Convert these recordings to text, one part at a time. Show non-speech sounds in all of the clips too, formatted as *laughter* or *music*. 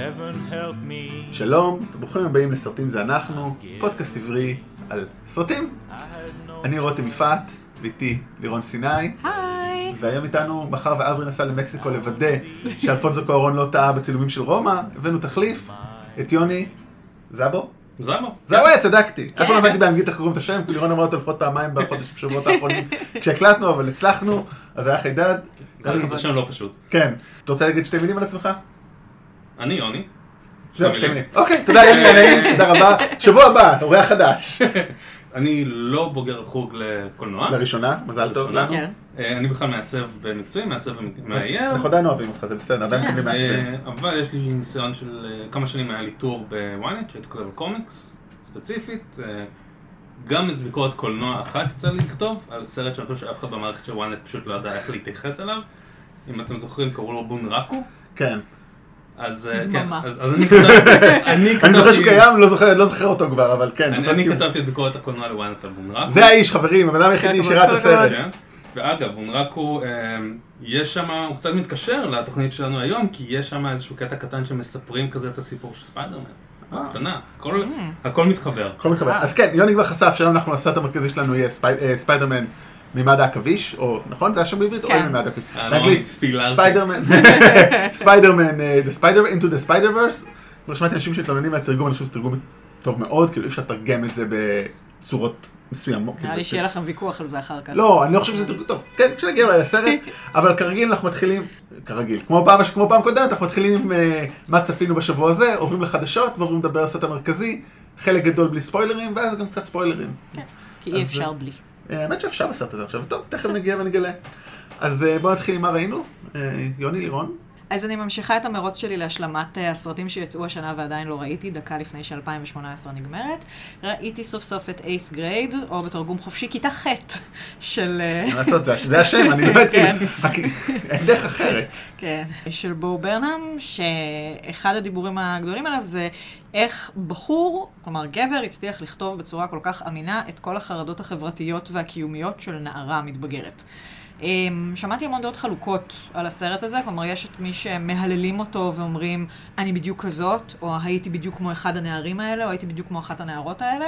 Heaven help me. שלום, ברוכים הבאים לסרטים זה אנחנו, פודקאסט עברי על סרטים. אני רותם יפעת, ואיתי לירון סיני, היי. והיום איתנו, מאחר ואברי נסע למקסיקו לוודא שאלפונסו קוארון לא טעה בצילומים של רומא, הבאנו תחליף, את יוני זבו. זמו. זהו, אה, צדקתי. אף פעם לא כן. הבנתי באנגלית איך קוראים את השם, כי לירון אמרה אותו לפחות פעמיים בחודש בשבועות האחרונים *laughs* כשהקלטנו, אבל הצלחנו, אז היה חידד. יוני, זה שם לא פשוט. כן. אתה רוצה להגיד שתי מילים על עצמך? אני יוני. זהו, שתי מילים. אוקיי, תודה יוני, נעים, תודה רבה. שבוע הבא, אורח חדש. *laughs* אני לא בוגר חוג לקולנוע. לראשונה, מזל טוב. לנו. כן. אה, אני בכלל מעצב במקצועי, מעצב ומאייר. אנחנו עדיין אוהבים אותך, זה בסדר, עדיין מקבלים מעצבים. אה, אבל יש לי ניסיון של אה, כמה שנים היה לי טור בוויינט, שהייתי כותב על קומיקס, ספציפית. אה, גם איזו ביקורת קולנוע אחת יצא לי לכתוב, על סרט שאני חושב שאף אחד במערכת של וויינט פשוט לא ידע איך להתייחס אליו. אם אתם זוכרים, קראו לו בונרקו. כן. אז אה, כן. אז אני כתבתי, *laughs* אני אני זוכר שהוא קיים, לא זוכר לא זוכר אותו כבר, אבל כן. אני הוא- כתבתי את ביקורת הקולנוע לוויינט על בונרקו. זה האיש, חברים, הבן אדם היחידי שראה את הסרט. כן. ואגב, בונרקו, אמ, יש שם, הוא קצת מתקשר לתוכנית שלנו היום, כי יש שם איזשהו קטע קטן שמספרים כזה את הסיפור של ספיידרמן. אה. קטנה, הכל- הכל מתחבר. הכל מתחבר. אז כן, יוני כבר חשף שהיום אנחנו הסרט המרכזי שלנו יהיה ספי- אה, ספיידרמן מימד העכביש, או נכון? זה היה שם בעברית? או כן. מימד העכביש? אה, לא, באנגלית. ספיידרמן, *laughs* ספיידרמן, אה, The Spider into the Spider-Verse. כבר שמעתי אנשים שמתלוננים על התרגום, אני חושב שזה תרגום טוב מאוד, כאילו אי אפשר לתרגם את זה בצורות מסוימות. נראה לי כאילו, שיהיה לכם ויכוח על זה אחר כך. לא, אני לא חושב שזה תרגום טוב. כן, כשנגיע אולי לסרט, *laughs* אבל כרגיל אנחנו מתחילים, כרגיל, כמו פעם, כמו פעם קודמת, אנחנו מתחילים עם אה, מה צפינו בשבוע הזה, עוברים לחדשות ועוברים לדבר על הסרט המרכזי, חלק גדול בלי ספוילרים, ואז גם קצת ספוילרים. כי אי אפשר בלי. אה, האמת שאפשר בסרט הזה עכשיו, טוב, תכף נגיע ונגלה. אז אה, בואו נתחיל עם מה ראינו. אה, יוני לירון. אז אני ממשיכה את המרוץ שלי להשלמת אה, הסרטים שיצאו השנה ועדיין לא ראיתי, דקה לפני ש-2018 נגמרת. ראיתי סוף סוף את 8th grade, או בתרגום חופשי, כיתה ח' של... אה, מה לעשות, זה- השם, אני לא יודעת, כן. כאילו, הכ- אין דרך אחרת. כן, של בואו ברנם, שאחד הדיבורים הגדולים עליו זה איך בחור, כלומר גבר, הצליח לכתוב בצורה כל כך אמינה את כל החרדות החברתיות והקיומיות של נערה מתבגרת. אמ, שמעתי המון דעות חלוקות על הסרט הזה, כלומר יש את מי שמהללים אותו ואומרים אני בדיוק כזאת, או הייתי בדיוק כמו אחד הנערים האלה, או הייתי בדיוק כמו אחת הנערות האלה.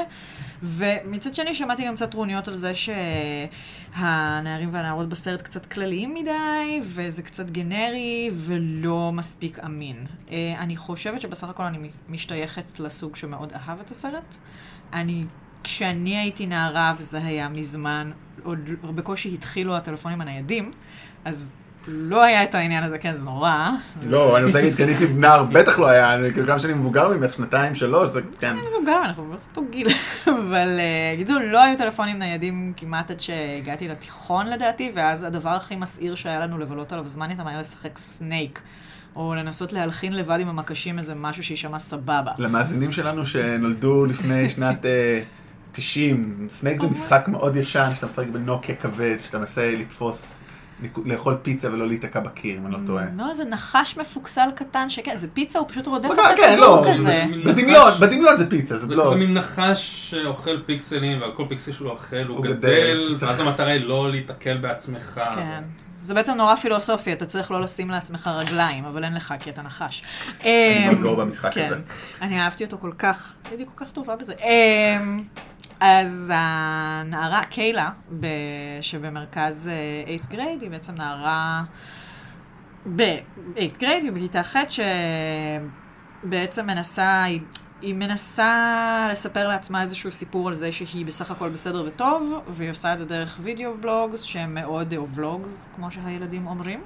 ומצד שני שמעתי גם קצת טרוניות על זה שהנערים והנערות בסרט קצת כלליים מדי, וזה קצת גנרי ולא מספיק אמין. אה, אני חושבת שבסך הכל אני משתייכת לסוג שמאוד אהב את הסרט. אני, כשאני הייתי נערה, וזה היה מזמן, עוד בקושי התחילו הטלפונים הניידים, אז לא היה את העניין הזה, כן, זה נורא. לא, אני רוצה להגיד, הייתי נער, בטח לא היה, אני כאילו כמה שנים מבוגר ממך, שנתיים, שלוש, זה כן. אני מבוגר, אנחנו באותו גיל. *laughs* אבל אה, בקיצור, לא היו טלפונים ניידים כמעט עד שהגעתי לתיכון לדעתי, ואז הדבר הכי מסעיר שהיה לנו לבלות עליו זמן איתם היה לשחק סנייק. או לנסות להלחין לבד עם המקשים איזה משהו שיישמע סבבה. למאזינים שלנו שנולדו לפני שנת אה, 90, סנייק זה משחק מאוד ישן, שאתה משחק בנוקיה כבד, שאתה מנסה לתפוס, לאכול פיצה ולא להיתקע בקיר, אם אני לא טועה. לא, זה נחש מפוקסל קטן שכן, זה פיצה, הוא פשוט רודף את כן, כן, לא, הכדור כזה. זה- בדמיון, בדמיון זה פיצה, זה זה לא... כזה מין נחש שאוכל פיקסלים, ועל כל פיקסל שהוא אוכל הוא גדל, ואז המטרה היא לא להיתקל בעצמך. כן. זה בעצם נורא פילוסופי, אתה צריך לא לשים לעצמך רגליים, אבל אין לך כי אתה נחש. אני מאוד אמ, גרוע במשחק כן. הזה. אני אהבתי אותו כל כך, הייתי כל כך טובה בזה. אז הנערה קיילה, ב- שבמרכז 8th grade, היא בעצם נערה ב-8th grade, היא בכיתה ח' שבעצם מנסה, היא, היא מנסה לספר לעצמה איזשהו סיפור על זה שהיא בסך הכל בסדר וטוב, והיא עושה את זה דרך וידאו בלוגס, שהם מאוד, או ולוגס, כמו שהילדים אומרים.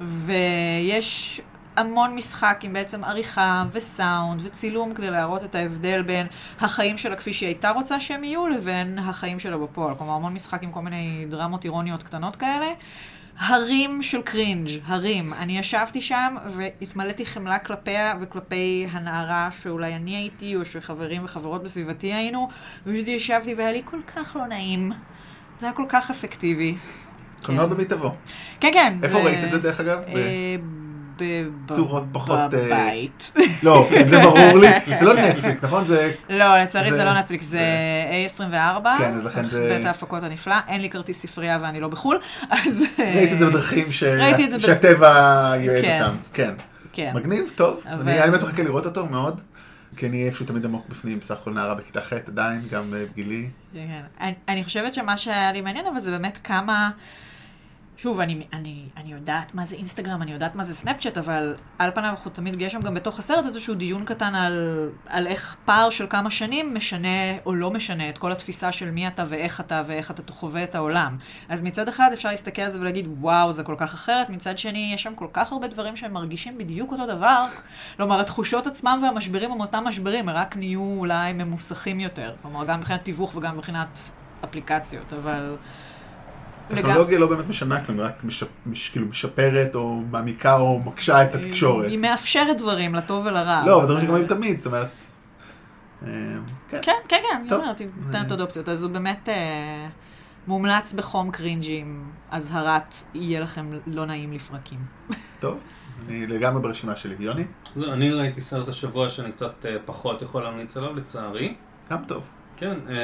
ויש המון משחק עם בעצם עריכה וסאונד וצילום כדי להראות את ההבדל בין החיים שלה כפי שהיא הייתה רוצה שהם יהיו לבין החיים שלה בפועל. כלומר, המון משחק עם כל מיני דרמות אירוניות קטנות כאלה. הרים של קרינג', הרים. אני ישבתי שם והתמלאתי חמלה כלפיה וכלפי הנערה שאולי אני הייתי, או שחברים וחברות בסביבתי היינו, ופשוט ישבתי והיה לי כל כך לא נעים. זה היה כל כך אפקטיבי. קולנוע כן. במיטבו. כן, כן. איפה ראית את זה דרך אגב? ב- אה, ב- צורות פחות, אה, בבית. לא, כן, זה ברור לי. *laughs* זה לא נטפליקס, נכון? זה... לא, לצערי זה- לא נטפליקס, זה A24. כן, אז לכן זה- בית ההפקות הנפלא. אין לי כרטיס ספרייה ואני לא בחו"ל, אז... אה, את זה בדרכים ראיתי את זה ב- שהטבע ייעד כן. אותם. כן. כן. מגניב, טוב. אני האמת מחכה לראות אותו מאוד. כי אני איפשהו תמיד עמוק בפנים, בסך הכל נערה בכיתה ח' עדיין, גם אה, בגילי. כן. אני חושבת שמה שהיה לי מעניין, אבל זה באמת כמה... שוב, אני, אני, אני יודעת מה זה אינסטגרם, אני יודעת מה זה סנאפצ'אט, אבל על פניו אנחנו תמיד, יש שם גם בתוך הסרט איזשהו דיון קטן על, על איך פער של כמה שנים משנה או לא משנה את כל התפיסה של מי אתה ואיך אתה ואיך אתה חווה את העולם. אז מצד אחד אפשר להסתכל על זה ולהגיד, וואו, זה כל כך אחרת, מצד שני, יש שם כל כך הרבה דברים שהם מרגישים בדיוק אותו דבר. כלומר, התחושות עצמם והמשברים הם אותם משברים, הם רק נהיו אולי ממוסכים יותר. כלומר, גם מבחינת תיווך וגם מבחינת אפליקציות, אבל... טכנולוגיה לא באמת משנה כלום, רק משפ- מש- כאילו משפרת או מעמיקה או מקשה את התקשורת. היא מאפשרת דברים, לטוב ולרע. לא, אבל דברים שגם היו תמיד, זאת אומרת... אה, כן. כן, כן, כן, אני. אומרת, היא נותנת עוד אופציות. אז הוא באמת אה, מומלץ בחום קרינג'י עם אזהרת יהיה לכם לא נעים לפרקים. *laughs* טוב, אני לגמרי ברשימה שלי. יוני? זהו, אני ראיתי סרט השבוע שאני קצת אה, פחות יכול להמליץ עליו, לצערי. גם טוב. כן, אה,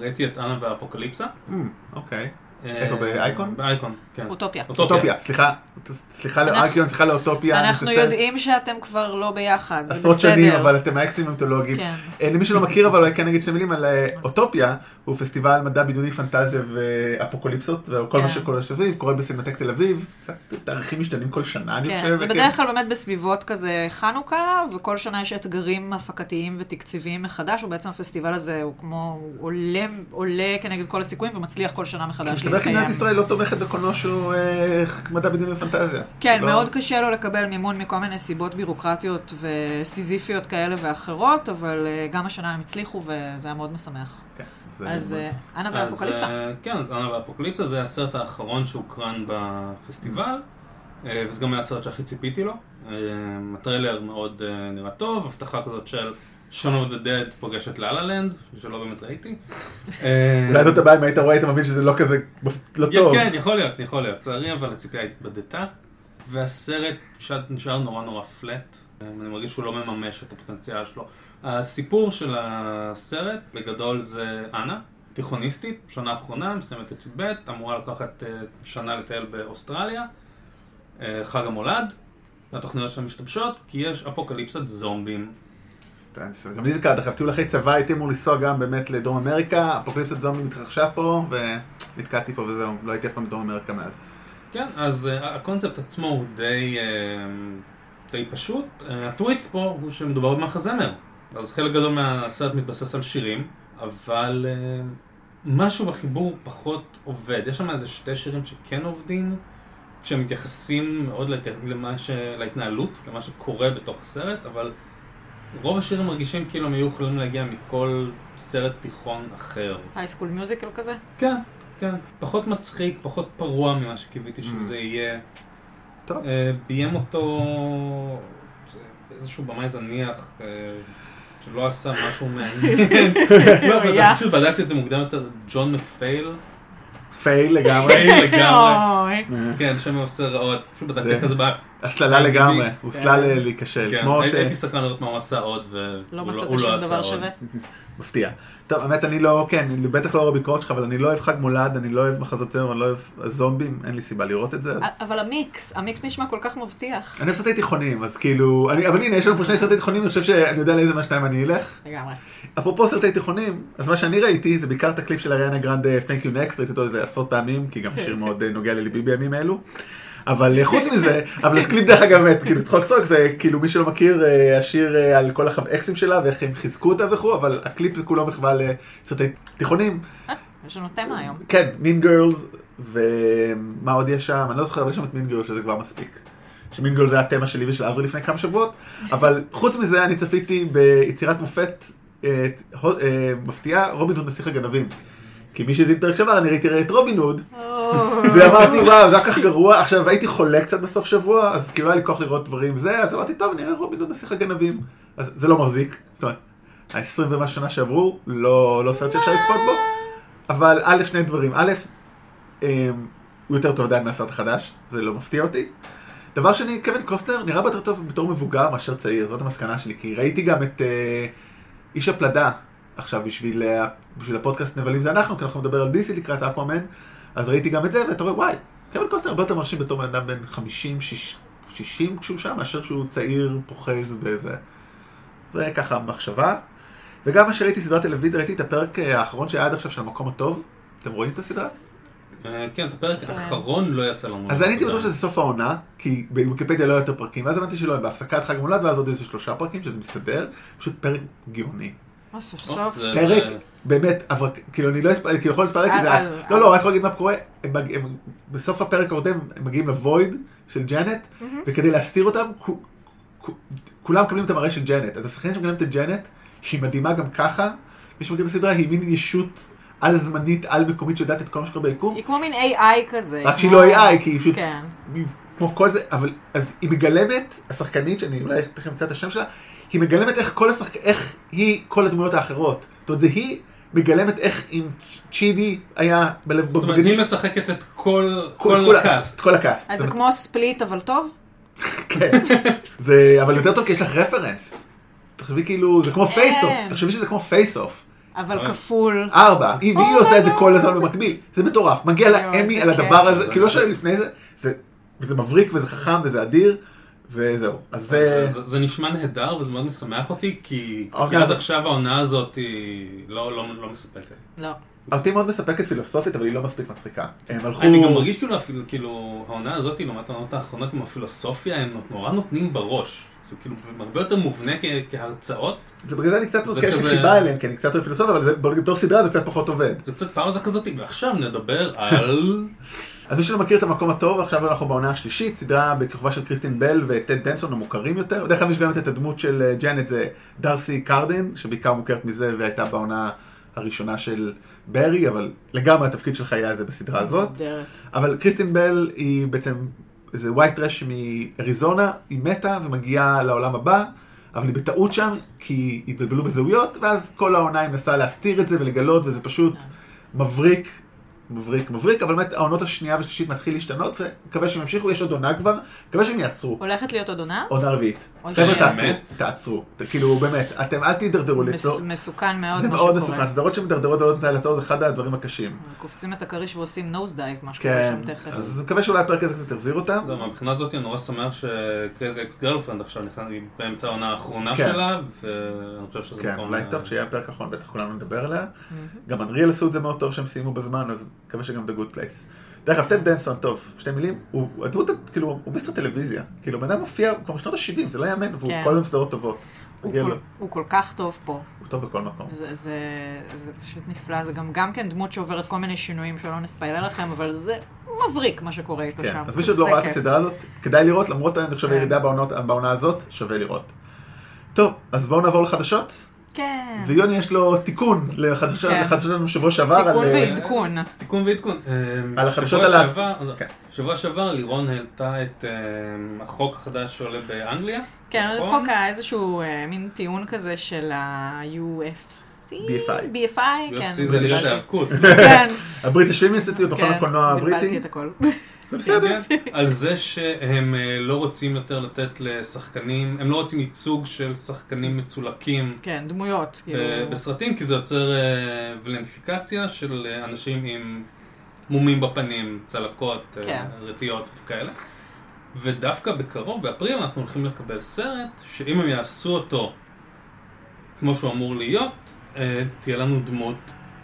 ראיתי את אנה והאפוקליפסה. אמ, אוקיי. אה, איפה, באייקון? באייקון, כן. אוטופיה. אוטופיה, סליחה. סליחה לארקיון, סליחה לאוטופיה. אנחנו. יודעים שאתם כבר לא ביחד, זה בסדר. עשרות שנים, אבל אתם האקסים המיתולוגיים. כן. אה, למי שלא מכיר, אבל אולי כן נגיד שני מילים על אה, אוטופיה, הוא פסטיבל מדע בדיוני, פנטזיה ואפוקוליפסות, וכל כן. מה שקורה סביב, קורה בסינמטק תל אביב, תאריכים משתנים כל שנה, אני כן, חושב. זה. בדרך כלל באמת בסביבות כזה חנוכה, וכל שנה יש אתגרים הפקתיים ותקציביים מחדש, ובעצם הפסטיבל הזה הוא כמו, הוא עולה, עולה כנגד כל הסיכויים ומצליח כל שנה מחדש מסתבר כי מדינת ישראל לא תומכת בקולנוע שהוא אה, מדע בדיוני ופנטזיה. כן, לא- מאוד קשה לו לקבל מימון מכל מיני סיבות בירוקרטיות וסיזיפיות כאלה ואחרות, אבל אה, גם השנה הם הצליחו וזה היה מאוד משמח. כן, זה- אז אה, אנה אז, ואפוקליפסה. אה, כן, אז אנה והאפוקליפסה זה הסרט האחרון שהוקרן בפסטיבל, אה, וזה גם היה הסרט שהכי ציפיתי לו. אה, הטריילר מאוד אה, נראה טוב, הבטחה כזאת של שון of the Dead פוגש את לאלה לנד, שלא באמת ראיתי. אה, אולי זאת הבעיה, אם היית רואה, היית מבין שזה לא כזה, לא טוב. כן, יכול להיות, יכול להיות. לצערי, אבל הציפייה התבדתה, והסרט נשאר נורא נורא פלט. אני מרגיש שהוא לא מממש את הפוטנציאל שלו. הסיפור של הסרט, בגדול, זה אנה, תיכוניסטית, שנה אחרונה, מסיימת את י"ב, אמורה לקחת אה, שנה לטייל באוסטרליה, אה, חג המולד, והתוכניות שלה משתבשות, כי יש אפוקליפסת זומבים. גם לי זה קרה, אגב, טיול אחרי צבא הייתי אמור לנסוע גם באמת לדרום אמריקה, אפוקליפסת זומבי מתרחשה פה, ונתקעתי פה וזהו, לא הייתי אף פעם בדרום אמריקה מאז. כן, אז uh, הקונספט עצמו הוא די, uh, די פשוט. Uh, הטוויסט פה הוא שמדובר במחזמר. אז חלק גדול מהסרט מתבסס על שירים, אבל משהו בחיבור פחות עובד. יש שם איזה שתי שירים שכן עובדים, כשהם מתייחסים מאוד. להתנהלות, למה שקורה בתוך הסרט, אבל רוב השירים מרגישים כאילו הם היו יכולים להגיע מכל סרט תיכון אחר. High School Musical כזה? כן, כן. פחות מצחיק, פחות פרוע ממה שקיוויתי שזה יהיה. טוב. אה, ביים אותו זה איזשהו במאי זניח, אה, שלא עשה משהו מעניין. *laughs* לא, אבל היה. פשוט בדקתי את זה מוקדם יותר, ג'ון מקפייל. fail לגמרי, fail לגמרי. אוי. כן, שם עושה רעות. פשוט בדקתי כזה בעיה. הסללה לגמרי, כן. הוא סלל אה, להיכשל, כן. הייתי סקרן לראות מה הוא עשה עוד, והוא לא לא מצאת הוא לא שום עשה דבר עוד. *laughs* מפתיע. טוב, האמת, אני לא, כן, אני בטח לא רואה ביקורת שלך, אבל אני לא אוהב חג מולד, אני לא אוהב מחזות צבע, אני לא אוהב זומבים, אין לי סיבה לראות את זה, אז... אבל המיקס, המיקס נשמע כל כך מבטיח. אני אוהב סרטי תיכונים, אז כאילו, אני, אבל הנה, יש לנו פה שני סרטי תיכונים, אני חושב שאני יודע לאיזה מהשניים אני אלך. לגמרי. אפרופו סרטי תיכונים, אז מה שאני ראיתי זה בעיקר את הקליפ של אריאנה גרנדה Thank you next, ראיתי אותו איזה עשרות פעמים, כי גם שיר מאוד אה, נוגע לליבי בימים אלו. אבל חוץ מזה, אבל הקליפ דרך אגב, כאילו צחוק צחוק, זה כאילו מי שלא מכיר, אה, השיר אה, על כל האקסים שלה ואיך הם חיזקו אותה וכו', אבל הקליפ זה כולו מחווה לסרטי תיכונים. יש לנו תמה היום. כן, Mean Girls, ומה עוד יש שם? אני לא זוכר, אבל יש שם את Mean Girls שזה כבר מספיק. ש Mean Girls זה התמה שלי ושל אברי לפני כמה שבועות, אבל חוץ מזה אני צפיתי ביצירת מופת אה, מפתיעה, רובין הוד נסיך הגנבים. כי מי שהזין פרק שעבר, אני ראיתי את רובין הוד, ואמרתי וואו, זה היה כך גרוע, עכשיו הייתי חולה קצת בסוף שבוע, אז כאילו היה לי כוח לראות דברים זה, אז אמרתי טוב, נראה רובין הוד נסיך הגנבים. אז זה לא מחזיק, זאת אומרת, ה-20 ומשהו שנה שעברו, לא לא סרט שאפשר לצפות בו. אבל א', שני דברים. א', אמ, הוא יותר טוב עדיין מהסרט החדש, זה לא מפתיע אותי. דבר שני, קווין קוסטנר נראה יותר טוב בתור מבוגר מאשר צעיר, זאת המסקנה שלי, כי ראיתי גם את אה, איש הפלדה עכשיו בשביל, אה, בשביל הפודקאסט נבלים זה אנחנו, כי אנחנו נדבר על דיסי לקראת אקוואמן, אז ראיתי גם את זה, ואתה רואה, וואי, קווין קוסטנר הרבה יותר מרשים בתור בן אדם בן 50, 60, 60 כשהוא שם, מאשר כשהוא צעיר פוחז באיזה... זה ככה מחשבה. וגם מה שראיתי סדרת טלוויזיה, ראיתי את הפרק אה, האחרון שהיה עד עכשיו של המקום הטוב. אתם רואים את הסדרה? אה, כן, את הפרק האחרון לא יצא לנו. אז אני הייתי בטוח. שזה סוף העונה, כי בוויקיפדיה לא היו יותר פרקים, ואז הבנתי שלא, הם בהפסקת חג מולד, ואז עוד איזה שלושה פרקים, שזה מסתדר, פשוט פרק גאוני. מה סוף או, סוף? זה- פרק, זה- באמת, אבל כאילו אני לא אספר, כאילו יכול לספר כי זה... רק- אל- לא, לא, רק להגיד מה קורה, בסוף הפרק הקודם הם מגיעים לוויד של ג'נט, וכדי להסתיר אותם, כו- כו- כולם מקבלים את המראה של ג'נט. אז השחקנים שמקבלים את ג'נט, שהיא מדהימה גם ככה, מי שמכיר את הסדרה, היא מין ישות על זמנית, על מקומית שיודעת את כל מה שקורה ביקום, היא כמו מין AI כזה. רק שהיא לא AI, כי היא פשוט... כן. כמו כל זה, אבל אז היא מגלמת, השחקנית, שאני אולי תכף אמצא את השם שלה, היא מגלמת איך כל השחק... איך היא כל הדמויות האחרות. זאת אומרת, זה היא מגלמת איך אם צ'ידי היה בלב זאת אומרת, היא משחקת את כל כל- ה cast. כל ה cast. אז זה כמו Split אבל טוב? *laughs* כן. זה, אבל יותר טוב כי יש לך reference. תחשבי כאילו, זה כמו Face/Off, כן. תחשבי שזה כמו פייס אוף. אבל. כפול. ארבע, היא Oh עושה את זה. כל הזמן במקביל. זה מטורף. מגיע לאמי איזה על הדבר. הזה, כאילו לא שלפני זה, זה- זה מבריק וזה חכם וזה אדיר, וזהו. אז זה... זה- נשמע נהדר וזה מאוד משמח אותי, כי העונה כי עד עכשיו העונה הזאת היא לא לא- לא מספקת. לא. אותי מאוד מספקת פילוסופית, אבל היא לא מספיק מצחיקה. הם הלכו... אני גם מרגיש כאילו אפילו, כאילו, העונה הזאת לעומת העונות האחרונות עם הפילוסופיה, הם נורא נותנים בראש. זה כאילו הרבה יותר מובנה כ- כהרצאות. זה בגלל זה אני קצת לי כזה- חיבה אליהם, כי אני קצת אוהב פילוסופיה, אבל זה בתור סדרה זה קצת פחות עובד. זה קצת פאוזה כזאת, ועכשיו נדבר על... אז מי שלא מכיר את המקום הטוב, עכשיו אנחנו בעונה השלישית, סדרה בכיכובה של קריסטין בל וטד דנסון המוכרים יותר. בדרך כלל מי שגלמת את הדמות של אה, ג'נט זה דארסי קרדן, שבעיקר מוכרת מזה והייתה בעונה הראשונה של ברי, אבל לגמרי התפקיד שלך היה זה בסדרה הזאת. אבל קריסטין בל היא בעצם איזה ווייט טרש מאריזונה, היא מתה ומגיעה לעולם הבא, אבל היא בטעות שם כי התבלבלו בזהויות, ואז כל העונה היא מנסה להסתיר את זה ולגלות, וזה פשוט מבריק, מבריק, מבריק, אבל באמת העונות השנייה והשלישית מתחיל להשתנות, ומקווה שהם ימשיכו, יש עוד עונה כבר, מקווה שהם יעצרו. הולכת להיות עוד עונה? עונה רביעית. אוי, חבר'ה? תעצרו, תעצרו. כאילו, באמת, אתם אל תידרדרו לסדרות. מסוכן מאוד זה מה מאוד שקורה. מסוכן, סדרות שמדרדרות ולא נותנות לעצור זה אחד הדברים הקשים. קופצים את הכריש ועושים nose dive, מה שקורה כן, שם תכף. אז אני מקווה שאולי הפרק הזה קצת יחזיר אותם. זהו, מהבחינה הזאת אני נורא שמח ש Crazy Ex-Girlfriend עכשיו נכנס באמצע העונה האחרונה כן. שלה, ואני חושב שזה כן, מקום... אולי אה, טוב שיהיה הפרק האחרון, בטח כולנו נדבר עליה. גם אנריאל עשו את זה מאוד טוב שהם סיימו בזמן, אז מקווה שגם The Good Place. דרך אגב, טד דנסון, טוב, שתי מילים, הוא הדמות, כאילו, הוא מיסטר טלוויזיה. כאילו, בן אדם מופיע כבר משנות ה-70, זה לא יאמן, והוא כן. כל הזמן סדרות טובות. הוא כל- לו, הוא כל כך טוב פה. הוא טוב בכל מקום. זה, זה, זה פשוט נפלא, זה גם, גם כן דמות שעוברת כל מיני שינויים שלא נספיילר לכם, אבל זה מבריק מה שקורה איתו כן, שם. אז מי שעוד לא ראה את. הסדרה הזאת, כדאי לראות, למרות אני חושב כן. הירידה בעונה הזאת, שווה לראות. טוב, אז בואו נעבור לחדשות, כן. ויוני יש לו תיקון לחדשות כן. לחדשות שלנו בשבוע שעבר. תיקון על, אה, ועדכון. תיקון ועדכון. על החדשות שבוע על ה- כן. שבוע שעבר לירון העלתה את אה, החוק החדש שעולה באנגליה. כן, נכון? החוק היה איזשהו אה, מין טיעון כזה של ה-UFC. BFI. BFI, כן. UFC זה ליגת. ההיאבקות. כן. *laughs* הבריטיש פילם אינסטיטוט, מכון כן, הקולנוע בלבלתי הבריטי. זה בסדר. כן, על זה שהם אה, לא רוצים יותר לתת לשחקנים, הם לא רוצים ייצוג של שחקנים מצולקים כן, דמויות. כאילו. בסרטים, כי זה יוצר אה, ולנטיפיקציה של אה, אנשים עם מומים בפנים, צלקות, כן. רטיות וכאלה. ודווקא בקרוב, באפריל, אנחנו הולכים לקבל סרט, שאם הם יעשו אותו כמו שהוא אמור להיות, תהיה לנו דמות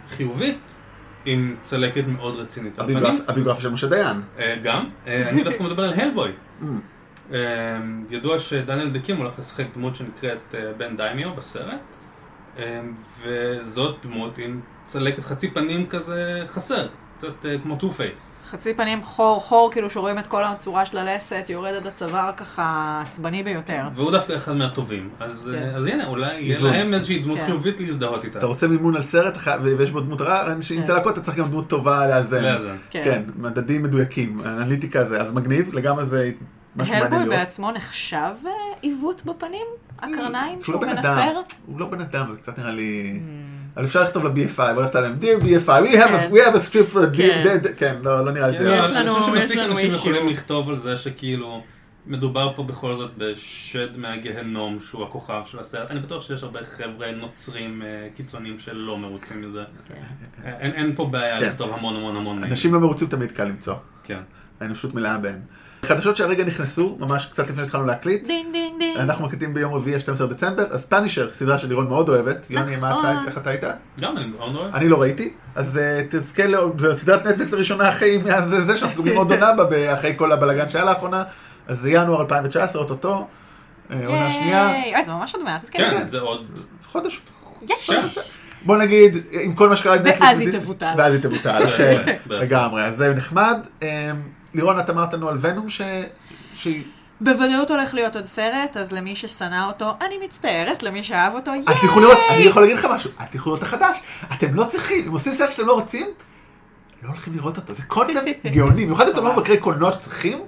חיובית עם צלקת מאוד רצינית. הביוגרפיה של משה דיין. אה, גם. אה, אני דווקא מדבר על הלבוי. Mm. אה, ידוע שדניאל דיי קים הולך לשחק דמות שנקראת בן דיימיו בסרט, וזאת דמות עם צלקת חצי פנים כזה חסר, קצת כמו Two-Face. חצי פנים חור, חור, כאילו שרואים את כל הצורה של הלסת, יורד עד הצוואר ככה עצבני ביותר. והוא דווקא אחד מהטובים. אז כן. אה, אז הנה, אולי יהיה איזון. להם איזושהי דמות כן. חיובית להזדהות איתה. אתה רוצה מימון על סרט ויש בו דמות רע, עם כן. צלקות, אתה צריך גם דמות טובה לאזן. לאזן. כן, מדדים מדויקים, אנליטיקה זה, אז מגניב, לגמרי זה משהו מעניין הלבוי לראות. בעצמו נחשב אה, עיוות בפנים? הקרניים הוא שהוא לא בן מנסר? הוא לא בן אדם, זה קצת נראה לי... אבל אפשר לכתוב ל-BFI, בוא נכתוב להם, Dear BFI, we have a- כן. we have a script for a כן. dear, כן, לא לא נראה לי כן, זה... יש אני לנו- חושב יש שמספיק לנו אנשים. יכולים לכתוב על זה שכאילו מדובר פה בכל זאת בשד מהגיהנום שהוא הכוכב של הסרט. אני בטוח שיש הרבה חבר'ה נוצרים אה, קיצוניים שלא מרוצים מזה. אין אין פה בעיה כן. לכתוב המון המון המון. אנשים לא מרוצים תמיד קל למצוא, כן. האנושות מלאה בהם. חדשות שהרגע נכנסו, ממש קצת לפני שהתחלנו להקליט. דינג דינג דינג. אנחנו מקליטים ביום רביעי ה-12 דצמבר, אז Punisher, סדרה שלירון מאוד אוהבת. יוני, מה נכון. אתה, איך אתה היית? גם אני מאוד אוהב. אני לא ראיתי, אז אה, תזכה, לו- זו סדרת נטפליקס הראשונה אחרי מאז זה שאנחנו מקבלים עוד עונה בה, אחרי כל הבלאגן שהיה לאחרונה, אז זה ינואר 2019, אוטוטו, אה, עונה שנייה, אוי, זה ממש עוד מעט, אז כן. כן, זה עוד... חודש. יש. בוא נגיד, עם כל מה שקרה עם נטפליקס ואז היא תבוטל. ואז היא תבוטל, *laughs* בהחלט. לגמרי, אז זה נחמד. אה, לירון, את אמרת לנו על ונום ש... שהיא... בוודאות הולך להיות עוד סרט, אז למי ששנא אותו, אני מצטערת, למי שאהב אותו, אל תלכו לראות, אני יכול להגיד לך משהו, אל תלכו לראות את החדש, אתם לא צריכים, אם עושים סרט שאתם לא רוצים, לא הולכים לראות אותו, זה קונספט *laughs* גאוני, במיוחד אם אתם לא מבקרי קולנוע שצריכים,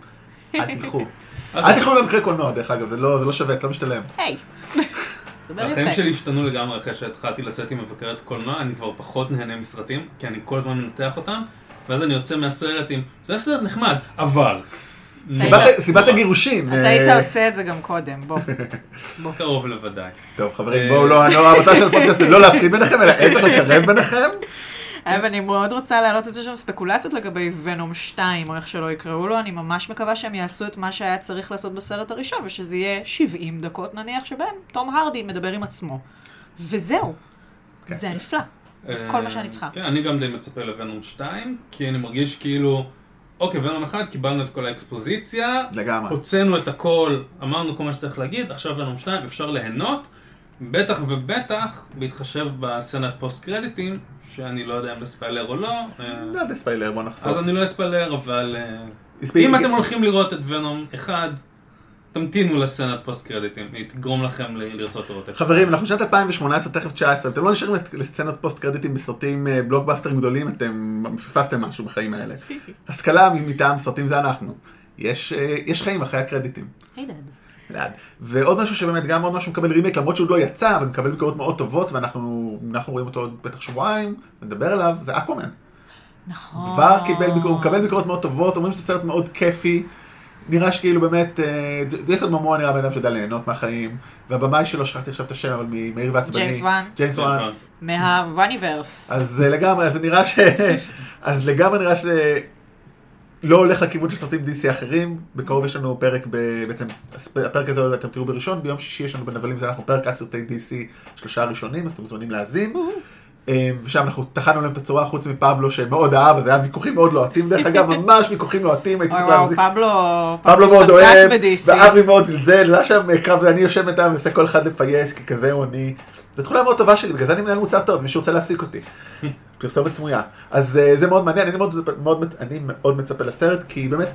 אל תלכו. *laughs* אל תלכו למבקרי קולנוע, דרך אגב, זה לא זה לא שווה, זה לא משתלם. היי. *laughs* החיים. שלי השתנו לגמרי אחרי שהתחלתי לצאת עם מבקרת קולנוע, אני כבר פחות נהנה מסרטים, כי אני כל הזמן מנתח אותם, ואז אני יוצא מהסרט עם, זה סרט נחמד, אבל... סיבת- הגירושין. אתה אה, היית עושה את זה גם קודם, בוא. *laughs* קרוב לוודאי. טוב חברים, בואו לא, לא, המטרה של *laughs* הפודקאסט לא להפריד ביניכם, אלא ההפך לקרב ביניכם. אבל אני מאוד רוצה להעלות את זה שם ספקולציות לגבי ונום 2, או איך שלא יקראו לו, אני ממש מקווה שהם יעשו את מה שהיה צריך לעשות בסרט הראשון, ושזה יהיה 70 דקות נניח, שבהם תום הרדי מדבר עם עצמו. וזהו. כן. זה נפלא. כל מה שאני צריכה. כן, אני גם די מצפה לוונום 2, כי אני מרגיש כאילו, אוקיי, ונום 1, קיבלנו את כל האקספוזיציה, לגמרי. הוצאנו את הכל, אמרנו כל מה שצריך להגיד, עכשיו ונום 2, אפשר ליהנות, בטח ובטח, בהתחשב בסצנת פוסט קרדיטים, שאני לא יודע אם בספיילר או לא, לא יודע ספיילר, בוא נחזור. אז אני לא אספיילר, אבל אה, אם אתם הולכים לראות את ונום 1, תמתינו לסצנת פוסט קרדיטים, היא תגרום לכם לרצות לראות את זה. חברים, אנחנו שנת 2018, תכף 19, אתם לא נשארים לסצנות פוסט קרדיטים בסרטים אה, בלוקבאסטרים גדולים, אתם פספסתם משהו בחיים האלה. *laughs* השכלה מטעם סרטים זה אנחנו. יש, אה, יש חיים אחרי הקרדיטים. לאט. ועוד משהו שבאמת גם עוד משהו מקבל רימייק למרות שהוא עוד לא יצא אבל מקבל ביקורות מאוד טובות ואנחנו אנחנו רואים אותו עוד בטח שבועיים נדבר עליו זה אקוואמן. נכון. כבר קיבל ביקורות, מקבל ביקורות מאוד טובות אומרים שזה סרט מאוד כיפי. נראה שכאילו באמת אה, ג'ייסון מומואה נראה בן אדם שיודע ליהנות מהחיים והבמאי שלו שכחתי עכשיו את השם אבל ממהיר ועצבני. ג'יימס וואן. ג'יימס וואן. מה universe. אז אה, לגמרי, אז זה נראה ש... *laughs* אז לגמרי נראה שזה לא הולך לכיוון של סרטים DC אחרים. בקרוב יש לנו פרק, ב... בעצם, הפרק הזה אתם תראו בראשון, ביום שישי יש לנו בנבלים זה אנחנו פרק על סרטי DC שלושה ראשונים, אז אתם מוזמנים להאזין. אה, ושם אנחנו טחנו להם את הצורה חוץ מפבלו שמאוד אהב, אז היה ויכוחים מאוד לוהטים דרך אגב, *laughs* ממש ויכוחים לוהטים, הייתי צריך להחזיק. פבלו, מאוד אוהב, ב-DC. ואברי מאוד זלזל, זה היה שם קרב, אני יושב איתם ומנסה כל אחד לפייס, כי כזה הוא אני. זו תכונה מאוד טובה שלי, בגלל זה אני מנהל מוצר טוב, מי שרוצה להעסיק אותי. *laughs* פרסומת סמויה. אז אה, זה מאוד מעניין, אני מאוד, מאוד, אני מאוד מצפה לסרט, כי באמת,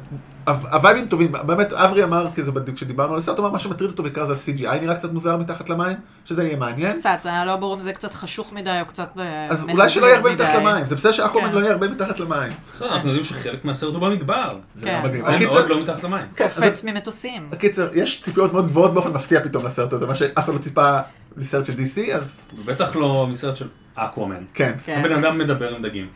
הו- הווייבים טובים, באמת אברי אמר, כי זה בדיוק כשדיברנו על הסרט, הוא אמר מה שמטריד אותו בעיקר זה ה-CGI נראה קצת מוזר מתחת למים, שזה יהיה מעניין. קצת, זה היה לא ברור אם זה קצת חשוך מדי או קצת... אה, אז אולי שלא יהיה הרבה. מתחת למים, זה בסדר שאקוואמן כן. לא יהיה הרבה מתחת למים. בסדר, אנחנו יודעים שחלק מהסרט הוא במדבר. זה כן. לא מאוד לא מתחת למים. כן, קופץ ממטוסים. הקיצר, יש ציפיות מאוד גבוהות באופן מפתיע פתאום לסרט הזה, מה שאף אחד לא ציפה לסרט של DC, אז בטח לא מסרט של אקוואמן. כן. כן. הבן אדם מדבר עם דגים.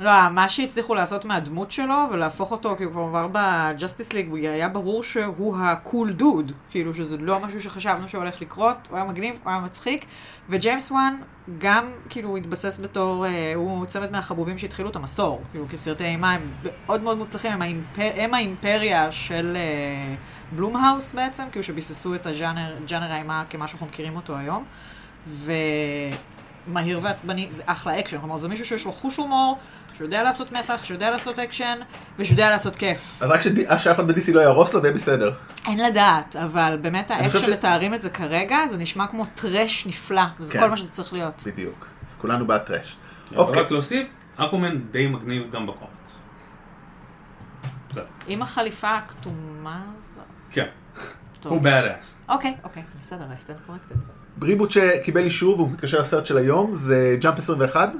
לא, מה שהצליחו לעשות מהדמות שלו ולהפוך אותו, כי הוא כבר עבר ב Justice League, הוא היה ברור שהוא ה cool dude, כאילו שזה לא משהו שחשבנו שהולך לקרות, הוא היה מגניב, הוא היה מצחיק, וג'יימס וואן גם כאילו התבסס בתור, אה, הוא צמד מהחבובים שהתחילו את המסור, כאילו כסרטי אימה הם מאוד מאוד מוצלחים, הם, האימפר, הם האימפריה של אה, בלומהאוס בעצם, כאילו שביססו את הז'אנר ג'אנר האימה כמה שאנחנו מכירים אותו היום, ומהיר ועצבני זה אחלה אקשן, כלומר זה מישהו שיש לו חוש הומור, שיודע לעשות מתח, שיודע לעשות אקשן, ושיודע לעשות כיף. אז רק שד- שאף אחד ב-DC לא יהרוס לו ויהיה בסדר. אין לדעת, אבל באמת חושב ש- שמתארים את זה כרגע, זה נשמע כמו טרש נפלא, וזה כן. כל מה שזה צריך להיות. בדיוק. אז כולנו בעד טראש. אוקיי. רק להוסיף, אקוואמן די מגניב גם בקומיקס. עם החליפה הכתומה. כן. הוא badass. אוקיי, אוקיי, בסדר, I stand corrected. reboot שקיבל אישור והוא מתקשר לסרט של היום זה Jump 21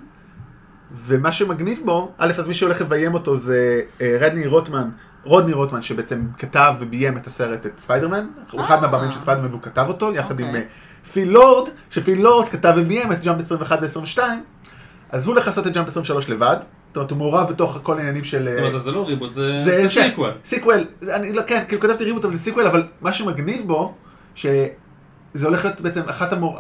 ומה שמגניב בו, א' אז מי שהולך לביים אותו זה אה, רדני רוטמן, רודני רוטמן שבעצם כתב וביים את הסרט את ספיידרמן, הוא אחד אה. מהבמאים של ספיידרמן והוא כתב אותו יחד עם אוקיי. אה, פיל לורד, שפיל לורד כתב וביים את ג'אמפ 21 ו-22 אז הוא הולך לעשות את ג'אמפ 23 לבד, זאת אומרת הוא מעורב בתוך כל העניינים של... זאת אה, אומרת, זה לא reboot, זה sequel. sequel, אני לא, כן, כאילו כתבתי reboot אבל זה sequel, אבל מה שמגניב בו, שזה הולך להיות בעצם אחת המור...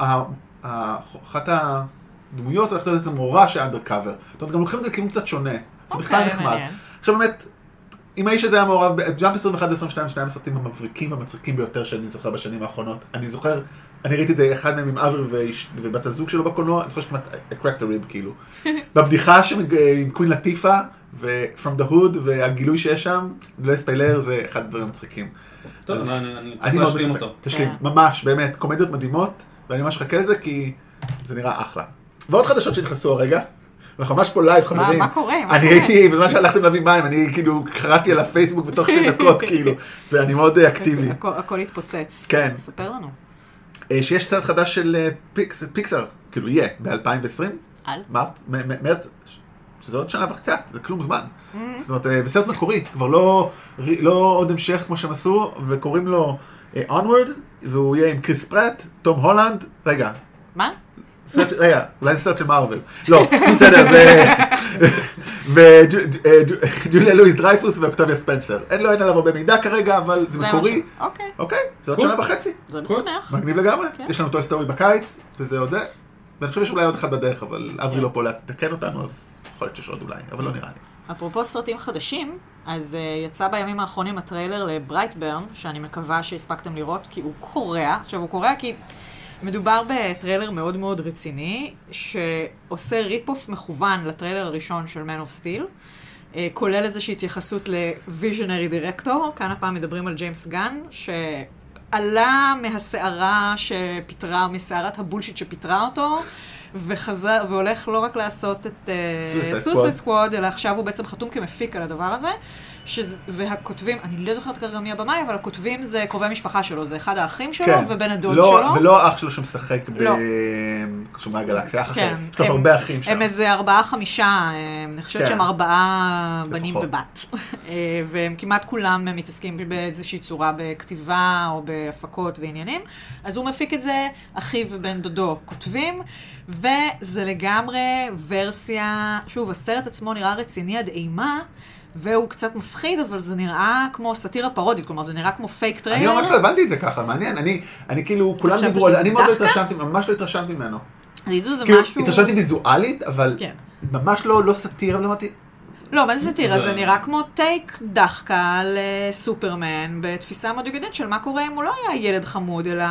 אחת הדמויות הולכת להיות בעצם מורה של undercover. זאת אומרת, גם לוקחים את זה לכיוון קצת שונה. זה בכלל אוקיי, נחמד. עכשיו באמת, אם האיש הזה היה מעורב, ג'אמפ 21 ו-22, שניים הסרטים המבריקים והמצחיקים ביותר שאני זוכר בשנים האחרונות. אני זוכר, אני ראיתי את זה אחד מהם עם אברי ובת הזוג שלו בקולנוע, אני זוכר שכמעט cracked a rib כאילו. *laughs* בבדיחה שם עם קווין לטיפה ו-From the Hood והגילוי שיש שם, אני לא אספיילר, זה אחד הדברים המצחיקים. טוב, אז אני- אני צריך להשלים. אותו. תשלים, כן. ממש, באמת, קומדיות מדהימות, ואני ממש מחכה לזה כי זה נראה אחלה. ועוד חדשות שנכנסו הרגע, אנחנו ממש פה לייב חברים. מה קורה? אני? הייתי, בזמן שהלכתם להביא מים, אני כאילו קראתי על הפייסבוק בתוך שתי דקות, *laughs* כאילו, זה אני מאוד אה, אקטיבי. הכל- התפוצץ. כן. ספר לנו. אה, שיש סרט חדש של אה, פיקס- פיקסאר, כאילו יהיה, ב-2020, על? מרץ, שזה עוד שנה וקצת, זה כלום זמן. זאת אומרת, וסרט מקורי, כבר לא, לא עוד המשך כמו שהם עשו, וקוראים לו Onward, והוא יהיה עם כריס פראט, תום הולנד, רגע, מה? רגע, אולי זה סרט של מארוול. לא, בסדר, זה... וג'וליה לואיס דרייפוס ואוקטביה ספנסר. אין לו אין עליו הרבה מידע כרגע, אבל זה מקורי. אוקיי. אוקיי, זה עוד. שנה וחצי. זה. משמח. מגניב לגמרי. כן. יש לנו טוי סטורי בקיץ, וזה עוד זה. ואני חושב שיש אולי עוד אחד בדרך, אבל אברי כן. לא פה לתקן אותנו, אז יכול להיות שיש עוד אולי, אבל לא נראה לי. אפרופו סרטים חדשים, אז uh, יצא בימים האחרונים הטריילר לברייטברן, שאני מקווה שהספקתם לראות, כי הוא קורע. עכשיו, הוא קורע כי מדובר בטריילר מאוד מאוד רציני, שעושה rip-off מכוון לטריילר הראשון של Man of Steel. uh, כולל איזושהי התייחסות ל visionary director, כאן הפעם מדברים על ג'יימס גן, שעלה מהסערה שפיטרה, מסערת ה bullshit שפיטרה אותו, וחזר, והולך לא רק לעשות את Suicide Squad. Squad, אלא עכשיו הוא בעצם חתום כמפיק על הדבר הזה. שזה, והכותבים, אני לא זוכרת כרגע מי הבמאי, אבל הכותבים זה קרובי משפחה שלו, זה אחד האחים שלו ובן הדוד לא, שלו. ולא האח שלו שמשחק לא. בשומרי הגלקסיה, אח אחר. כן, יש לו הרבה אחים שם. הם איזה ארבעה חמישה, הם- אני חושבת כן. שהם ארבעה בנים לפחות. ובת. *laughs* אה, והם כמעט כולם מתעסקים באיזושהי צורה בכתיבה או בהפקות ועניינים. אז הוא מפיק את זה, אחיו ובן דודו כותבים, וזה לגמרי ורסיה, שוב, הסרט עצמו נראה רציני עד אימה. והוא קצת מפחיד, אבל זה נראה כמו סאטירה פרודית, כלומר זה נראה כמו fake trailer. אני ממש לא הבנתי את זה ככה, מעניין. אני, אני כאילו, כולם דיברו על זה, אני מאוד לא? התרשמתי, ממש לא התרשמתי ממנו. זיזו זה כאילו, משהו... התרשמתי ויזואלית, אבל כן. ממש לא, לא סאטירה, לא אמרתי, לא, מה זה סאטירה? זה- נראה כמו טייק דחקה על אה, סופרמן, בתפיסה מאוד של מה קורה אם הוא לא היה ילד חמוד, אלא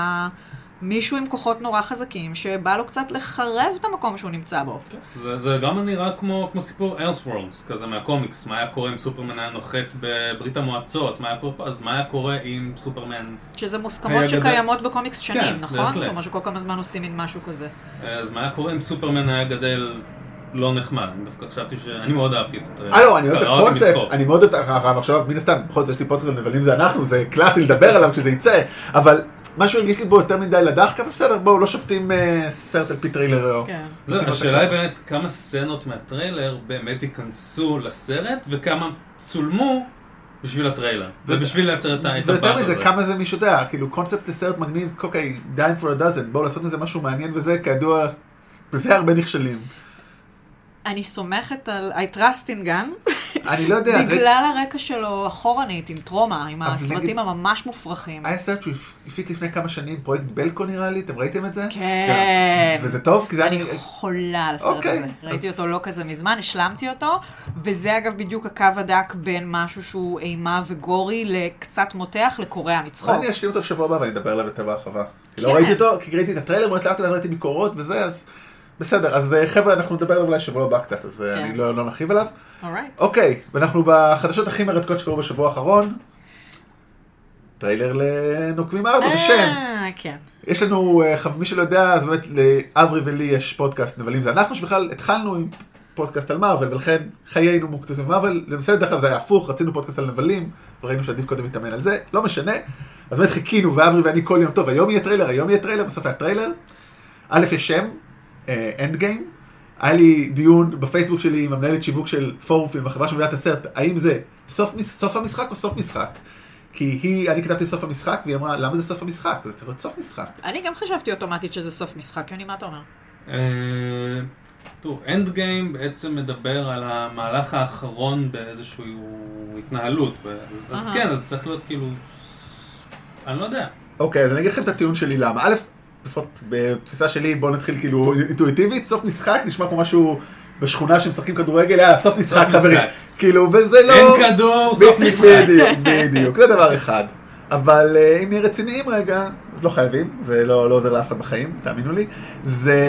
מישהו עם כוחות נורא חזקים, שבא לו קצת לחרב את המקום שהוא נמצא בו. זה, זה גם נראה כמו, כמו סיפור אלסוורלדס, כזה מהקומיקס, מה היה קורה אם סופרמן היה נוחת בברית המועצות, מה היה קורה אז מה היה קורה אם סופרמן, שזה מוסכמות גדל- שקיימות בקומיקס שנים, כן, נכון? בהחלט. כלומר שכל כמה זמן עושים מין משהו כזה. אז מה היה קורה אם סופרמן היה גדל לא נחמד, אני דווקא חשבתי ש... אני מאוד אהבתי את הטריילר. אה לא, אני אוהב את אותי הקונספט. אני מאוד אוהב את הרעיון עכשיו, מן הסתם, בכל זאת יש לי פודקאסט על נבלים זה אנחנו, זה קלאסי לדבר עליו כשזה יצא, אבל משהו הרגיש לי בו יותר מדי לדחקה, אבל בסדר, בואו, לא שופטים אה, סרט על פי טריילר. כן. זהו, השאלה היא באמת כמה סצנות מהטריילר באמת ייכנסו לסרט, וכמה צולמו בשביל הטריילר, ובשביל לייצר את ה- את ויותר מזה, הזה. כמה זה מישהו יודע, כאילו קונספט לסרט מגניב, אוקיי, dime for a dozen, בואו לעשות מזה משהו מעניין וזה, כידוע, בזה הרבה נכשלים. אני סומכת על I trust in gun, אני לא יודע, בגלל הרקע שלו אחורנית, עם טרומה, עם הסרטים הממש מופרכים. היה סרט שהוא הפיק לפני כמה שנים, פרויקט בלקו נראה לי, אתם ראיתם את זה? כן. וזה טוב? כי זה אני. חולה על הסרט אוקיי, הזה. ראיתי אותו לא כזה מזמן, השלמתי אותו, וזה אגב בדיוק הקו הדק בין משהו שהוא אימה וגורי לקצת מותח לקורע מצחוק. אני אשלים אותו לשבוע הבא ואני אדבר עליו יותר בהרחבה. כי לא כן. ראיתי אותו, כי ראיתי את הטריילר, מאוד התלהבתי ואז ראיתי ביקורות וזה, אז בסדר. אז אה, חבר'ה, אנחנו נדבר עליו אולי שבוע הבא קצת, אז אה, כן. אני לא לא נרחיב עליו. אוקיי, ואנחנו בחדשות הכי מרתקות שקרו בשבוע האחרון. טריילר לנוקמים ארבע בשם. אה, כן. יש לנו, מי שלא יודע, אז באמת לאברי ולי יש פודקאסט נבלים זה אנחנו, שבכלל התחלנו עם פודקאסט על מארוול, ולכן חיינו מוקדשים למארוול, זה בסדר, דרך אגב זה היה הפוך, רצינו פודקאסט על נבלים, אבל ראינו שעדיף קודם להתאמן על זה, לא משנה. אז באמת חיכינו, ואברי ואני כל יום, טוב, היום יהיה טריילר, היום יהיה טריילר, בסוף היה טריילר. א', יש שם, Endgame. היה לי דיון בפייסבוק שלי עם המנהלת שיווק של פורום פילם, החברה שמביאה את הסרט, האם זה סוף, סוף המשחק או סוף משחק? כי היא, אני כתבתי סוף המשחק, והיא אמרה, למה זה סוף המשחק? זה צריך להיות סוף משחק. אני גם חשבתי אוטומטית שזה סוף משחק, יוני, מה אתה אומר? אה, תראו, Endgame בעצם מדבר על המהלך האחרון באיזושהי התנהלות. אז. כן, אז צריך להיות כאילו... אני לא יודע. אוקיי, אז אני אגיד לכם את הטיעון שלי למה. א', לפחות בתפיסה שלי, בואו נתחיל כאילו אינטואיטיבית, סוף משחק נשמע כמו משהו בשכונה שמשחקים כדורגל, יאללה, סוף משחק חברים. כאילו, וזה לא... אין כדור, סוף משחק. בדיוק, בדיוק, זה דבר אחד. אבל אה, אם נהיה רציניים רגע, לא חייבים, זה לא לא עוזר לאף אחד בחיים, תאמינו לי, זה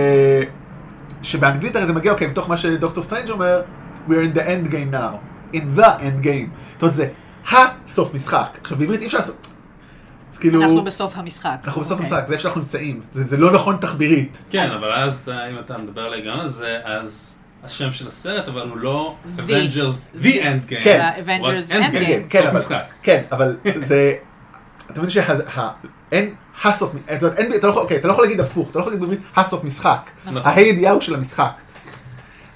שבאנגלית הרי זה מגיע, אוקיי, מתוך מה שדוקטור סטרנג' אומר, We are in the end game now, in the end game. זאת אומרת, זה הסוף משחק. עכשיו, בעברית אי אפשר לעשות... אז כאילו... אנחנו בסוף המשחק. אנחנו בסוף אוקיי. המשחק, זה איפה שאנחנו נמצאים. זה זה לא נכון תחבירית. כן, אבל אז אתה- אם אתה מדבר על ההיגיון הזה, אז השם של הסרט, אבל הוא לא The. Avengers, The End Game. כן. ה-Avengers הוא רק Endgame. כן, סוף אבל, משחק. כן, אבל זה, *laughs* אתה מבין שאין הסוף, אומרת, אין- אתה לא יכול, אוקיי, אתה לא יכול להגיד הפוך, אתה לא יכול להגיד בעברית הסוף משחק, נכון. ההי ידיעה הוא של המשחק.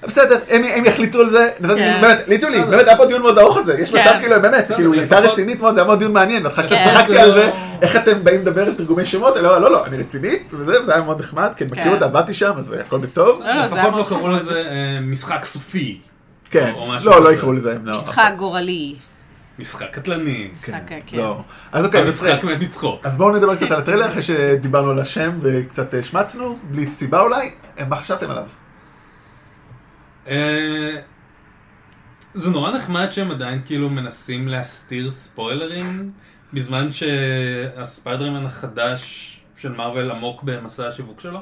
בסדר, הם, הם יחליטו על זה, נתתי, כן. באמת, ליטו לי. באמת היה פה דיון מאוד ארוך על זה, יש כן. מצב כאילו, באמת, כאילו, היא הייתה לפחות- רצינית מאוד, זה היה מאוד דיון מעניין, ואחר כך כן. צחקתי זה על לא- זה, איך אתם באים לדבר על תרגומי שמות, אני אומר, לא, לא, אני רצינית, וזה, וזה היה מאוד נחמד, כי אני מכיר כן. אותה, עבדתי שם, אז הכל בטוב, לא, לא, זה לפחות לא קראו. לזה אה, משחק סופי. כן, לא, לא. יקראו לזה, לא. משחק גורלי. משחק קטלני. כן, משחק, כן. לא. אז אוקיי, המשחק מת מצחוק. אז בואו נדבר קצת על הטריילר אחרי שדיברנו על השם וקצת השמצנו, בלי סיבה אולי, אה, מה חשבתם עליו? אה, זה נורא נחמד שהם עדיין כאילו מנסים להסתיר ספוילרים, בזמן שהספיידרמן החדש של מארוול עמוק במסע השיווק שלו.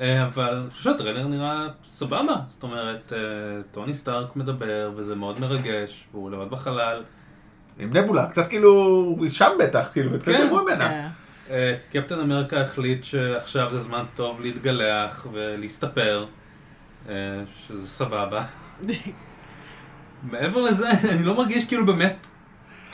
אה, אבל אני חושב שהטריילר נראה סבבה, זאת אומרת, אה, טוני סטארק מדבר וזה מאוד מרגש, והוא לבד בחלל. עם נבולה, קצת כאילו, שם בטח, כאילו, קצת כן, דמו ממנה. כן. אה, קפטן אמריקה החליט שעכשיו זה זמן טוב להתגלח ולהסתפר, שזה סבבה. מעבר לזה, אני לא מרגיש כאילו באמת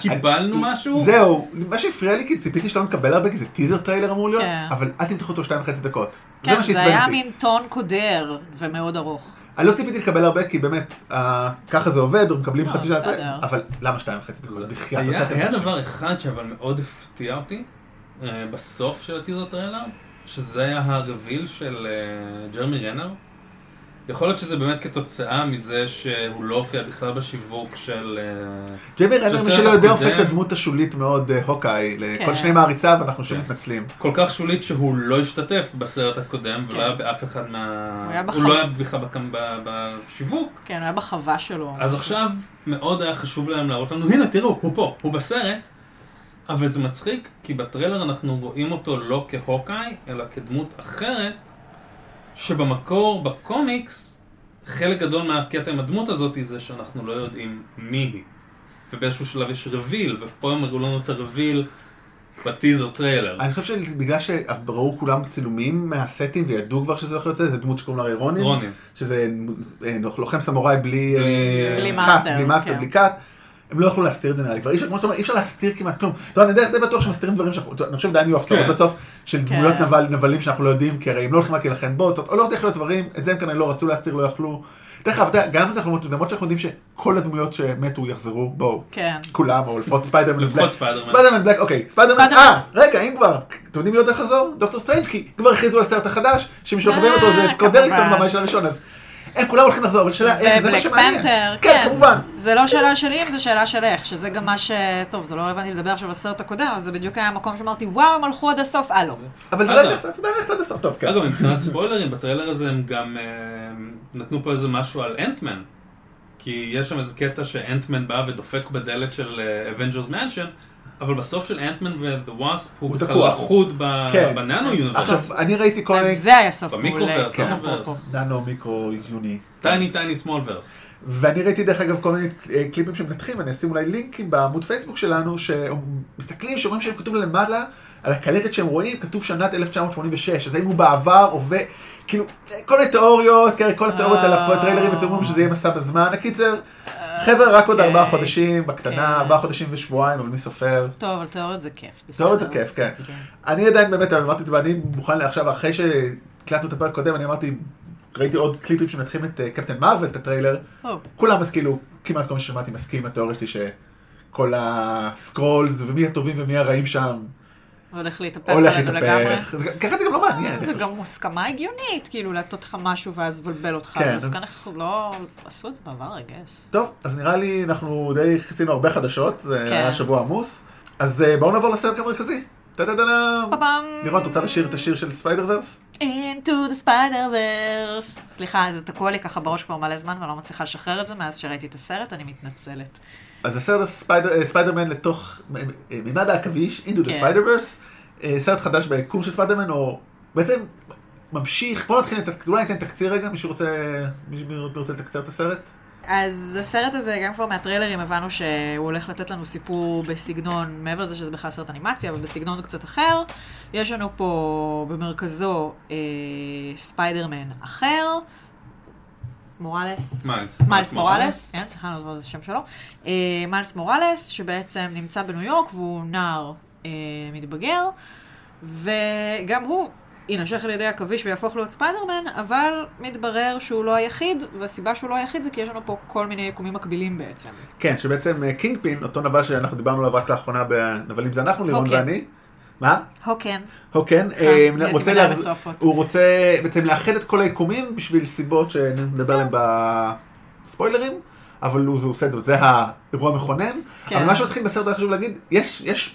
קיבלנו משהו. זהו, מה שהפריע לי, כי ציפיתי שלא נקבל הרבה, כי זה teaser trailer אמור להיות, כן. אבל אל תמתחו אותו שתיים וחצי דקות. כן, זה היה. מין טון קודר ומאוד ארוך. אני לא ציפיתי לקבל הרבה, כי באמת, אה, ככה זה עובד, מקבלים לא, חצי שעה, אבל למה שתיים וחצי דקות? בחייאת, היה, הוצאתם היה משהו. דבר אחד שאבל מאוד הפתיע אותי, אה, בסוף של הטיזר טריילר, שזה היה ה reveal של אה, ג'רמי רנר. יכול להיות שזה באמת כתוצאה מזה שהוא לא הופיע בכלל בשיווק של... אה, ג'יימי רנר, מי שלא יודע, הקודם- את הדמות השולית מאוד אה, הוקאיי, לכל כן. שני מעריציו, אנחנו שוב כן. מתנצלים. כל כך שולית שהוא לא השתתף בסרט הקודם, ולא כן. היה באף אחד מה... הוא לא היה בכלל בשיווק. כן, הוא היה בחווה שלו. אז עכשיו מאוד היה חשוב להם להראות לנו, הנה תראו, הוא פה, הוא בסרט. אבל זה מצחיק, כי בטריילר אנחנו רואים אותו לא כהוקאיי, אלא כדמות אחרת, שבמקור, בקומיקס, חלק גדול מהקטע עם הדמות הזאת זה שאנחנו לא יודעים מי היא. ובאיזשהו שלב יש reveal, ופה הם הראו לנו את ה reveal בטיזר טריילר. אני חושב שבגלל שראו כולם צילומים מהסטים וידעו כבר שזה הולך להיות זה, זה דמות שקוראים לה רונין. רונין. שזה אה, לוחם סמוראי בלי בלי- אה, בלי קאט, מאסטר, בלי מאסטר, כן. בלי קאט. הם לא יכלו להסתיר את זה נראה לי, כבר אי אפשר, כמו שאתה אומר, אי אפשר להסתיר כמעט כלום. אתה יודע, אני די בטוח שמסתירים דברים שאנחנו, אני חושב יהיו הפתעות כן. בסוף, של דמויות כן. נבל- נבלים שאנחנו לא יודעים, כי הרי הם לא הולכים רק להילחם בו, או לא יודע איך להיות דברים, את זה הם כנראה לא רצו להסתיר, לא יכלו. דרך אגב, גם אנחנו למרות שאנחנו יודעים שכל הדמויות שמתו יחזרו, בואו, כן. כולם, או לפחות ספיידרמן לפחות בלק. ספיידרמן. ספיידרמן בלק, אוקיי, ספיידרמן. אה, רגע, אם כבר, אתם יודעים מי עוד איך לחזור? דוקטור סטרנג', כי כבר הכריזו על הסרט החדש, שמי שלא אותו זה אה, סקוט דריקסון כמובן. ממש הראשון, אז הם כולם הולכים לחזור, אבל שאלה איך, זה מה ובלק שמעניין. פנתר, כן, כמובן. זה לא שאלה שלי אם זה שאלה של איך, שזה גם מה ש... טוב, זה לא רלוונטי לדבר עכשיו על הסרט הקודם, אבל זה בדיוק היה המקום שאמרתי, וואו, הם הלכו עד הסוף, אה לא. אבל זה נכתב- עדיין נכתב עד הסוף, טוב, כן. אגב, מבחינת ספוילרים, בטריילר הזה הם גם אה, נתנו פה איזה משהו על אנטמן. כי יש שם איזה קטע שאנטמן בא ודופק בדלת של אבנג'רס מנשן, אבל בסוף של אנטמן Wasp הוא בכלל. אחוד כן. בננו יוניברס. עכשיו, אני ראיתי כל מיני זה היה סוף במיקרוורס, מעולה, כן, במיקרוורס. אפרופו. ננו מיקרו יוני. טייני טייני סמול ורס. ואני ראיתי דרך אגב כל מיני אה, קליפים שמנתחים, אני אשים אולי לינקים בעמוד פייסבוק שלנו, שמסתכלים, שאומרים שהם כתוב למעלה, על הקלטת שהם רואים, כתוב שנת 1986, אז האם הוא בעבר, הווה, כאילו, כל מיני תיאוריות, כן, כל התיאוריות על הטריילרים, אצל שזה יהיה מסע בזמן, הקיצר, חבר'ה, רק עוד אוקיי. ארבעה חודשים, בקטנה, כן. ארבעה חודשים ושבועיים, אבל מי סופר? טוב, אבל תיאוריות זה כיף. תיאוריות זה. כיף, כן. כן. אני עדיין באמת אמרתי את זה, ואני מוכן עכשיו, אחרי שהקלטנו את הפרק הקודם, אני אמרתי, ראיתי עוד קליפים שמנתחים את אה, קפטן מרוויל, את הטריילר, כולם אז כאילו, כמעט כל מי ששמעתי מסכים עם התיאוריה שלי שכל הסקרולס ומי הטובים ומי הרעים שם הולך להתהפך הולך עלינו לגמרי. להתהפך. ככה זה גם לא מעניין. זה גם מוסכמה הגיונית, כאילו, לעטות לך משהו ואז לבלבל אותך. כן, דווקא אנחנו לא... עשו את זה בעבר, I guess. טוב, אז נראה לי אנחנו די עשינו הרבה חדשות, זה כן. היה שבוע עמוס. אז אה, בואו נעבור לסרט המרכזי. טה-טה-טה-טם. פאפאם. לירון, את רוצה לשיר את השיר של ספיידר verse? Into the spider-verse. סליחה, זה תקוע לי ככה בראש כבר מלא זמן ואני לא מצליחה לשחרר את זה מאז שראיתי את הסרט, אני מתנצלת. אז הסרט אה, ספיידרמן לתוך מ- מ- מימד העכביש, into the כן. spider-verse, אה, סרט חדש ביקום של ספיידרמן, או בעצם ממשיך, בוא נתחיל, אולי ניתן תקציר רגע, מישהו רוצה, רוצה לתקצר את הסרט? אז הסרט הזה, גם כבר מהטריילרים הבנו שהוא הולך לתת לנו סיפור בסגנון, מעבר לזה שזה בכלל סרט אנימציה, אבל בסגנון קצת אחר. יש לנו פה במרכזו אה, ספיידרמן אחר, מוראלס. מיילס. מיילס מוראלס, כן, אני לא זוכרת את השם שלו. אה, מיילס מוראלס, שבעצם נמצא בניו יורק והוא נער אה, מתבגר, וגם הוא יינשך על ידי עכביש ויהפוך להיות ספיידרמן, אבל מתברר שהוא לא היחיד, והסיבה שהוא לא היחיד זה כי יש לנו פה כל מיני יקומים מקבילים בעצם. כן, שבעצם אה, קינג פין, אותו נבל שאנחנו דיברנו עליו רק לאחרונה בנבלים זה אנחנו, לירון. ואני. מה? הוקן. הוקן, כן, אה, רוצה להחז- בצועפות. הוא רוצה בעצם לאחד את כל היקומים בשביל סיבות שנדבר עליהן בספוילרים, אבל הוא עושה את זה, זה האירוע המכונן. כן. אבל מה שמתחיל בסרט היה חשוב להגיד, יש,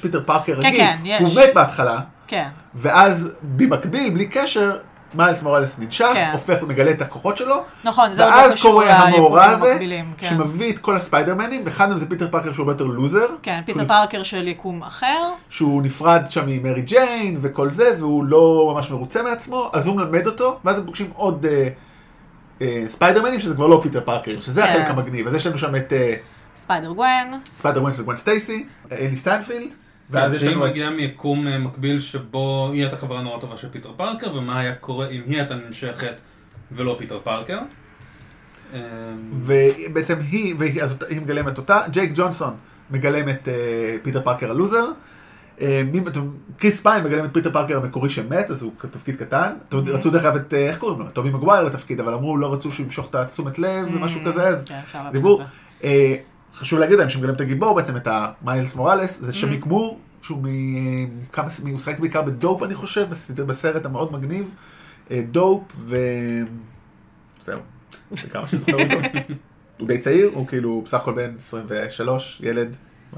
פיטר, פארקר כן, רגיל, כן. הוא מת בהתחלה, כן. ואז במקביל, בלי קשר, מיילס מוראלס ננשך, כן. הופך ומגלה את הכוחות שלו, נכון, זה עוד לא ואז קשור קורה המאורע ליקומים הזה, המקבילים. כן. שמביא את כל הספיידרמנים, ואחד מהם זה פיטר פארקר שהוא הרבה יותר לוזר, כן, פיטר פארקר של יקום אחר. שהוא נפרד שם ממרי ג'יין וכל זה, והוא לא ממש מרוצה מעצמו, אז הוא מלמד אותו, ואז הם פוגשים עוד אה, אה, ספיידרמנים, שזה כבר לא פיטר פארקר, שזה כן. החלק המגניב. אז יש לנו שם את אה, ספיידר גוון. ספיידרמן שזה גוון סטייסי, אה, היילי סטיינפלד, ואז יש שהיא לנו את... מגיעה מיקום אה, מקביל שבו היא הייתה חברה נורא טובה של פיטר פארקר, ומה היה קורה אם היא הייתה ננשכת ולא פיטר פארקר. אה, ובעצם היא, אז היא מגלמת אותה, ג'ייק ג'ונסון מגלם את אה, פיטר פארקר הלוזר. אה, כריס פיין מגלם את פיטר פארקר המקורי שמת, אז הוא תפקיד קטן. יודעים, רצו דרך אגב את, איך קוראים לו? טובי מגווייר לתפקיד, אבל אמרו לא רצו שהוא ימשוך את התשומת לב ומשהו כזה, אז כן, אפשר להבין דיברו. חשוב להגיד להם שמגלם את הגיבור בעצם, את המיילס מוראלס, זה שמייק מור, שהוא מ... כמה... הוא משחק בעיקר בדופ אני חושב, בסרט- המאוד מגניב. אה, דופ ו... זהו, זה כמה שאני זוכר אותו. *laughs* הוא די צעיר, הוא כאילו בסך הכל בן 23, ילד,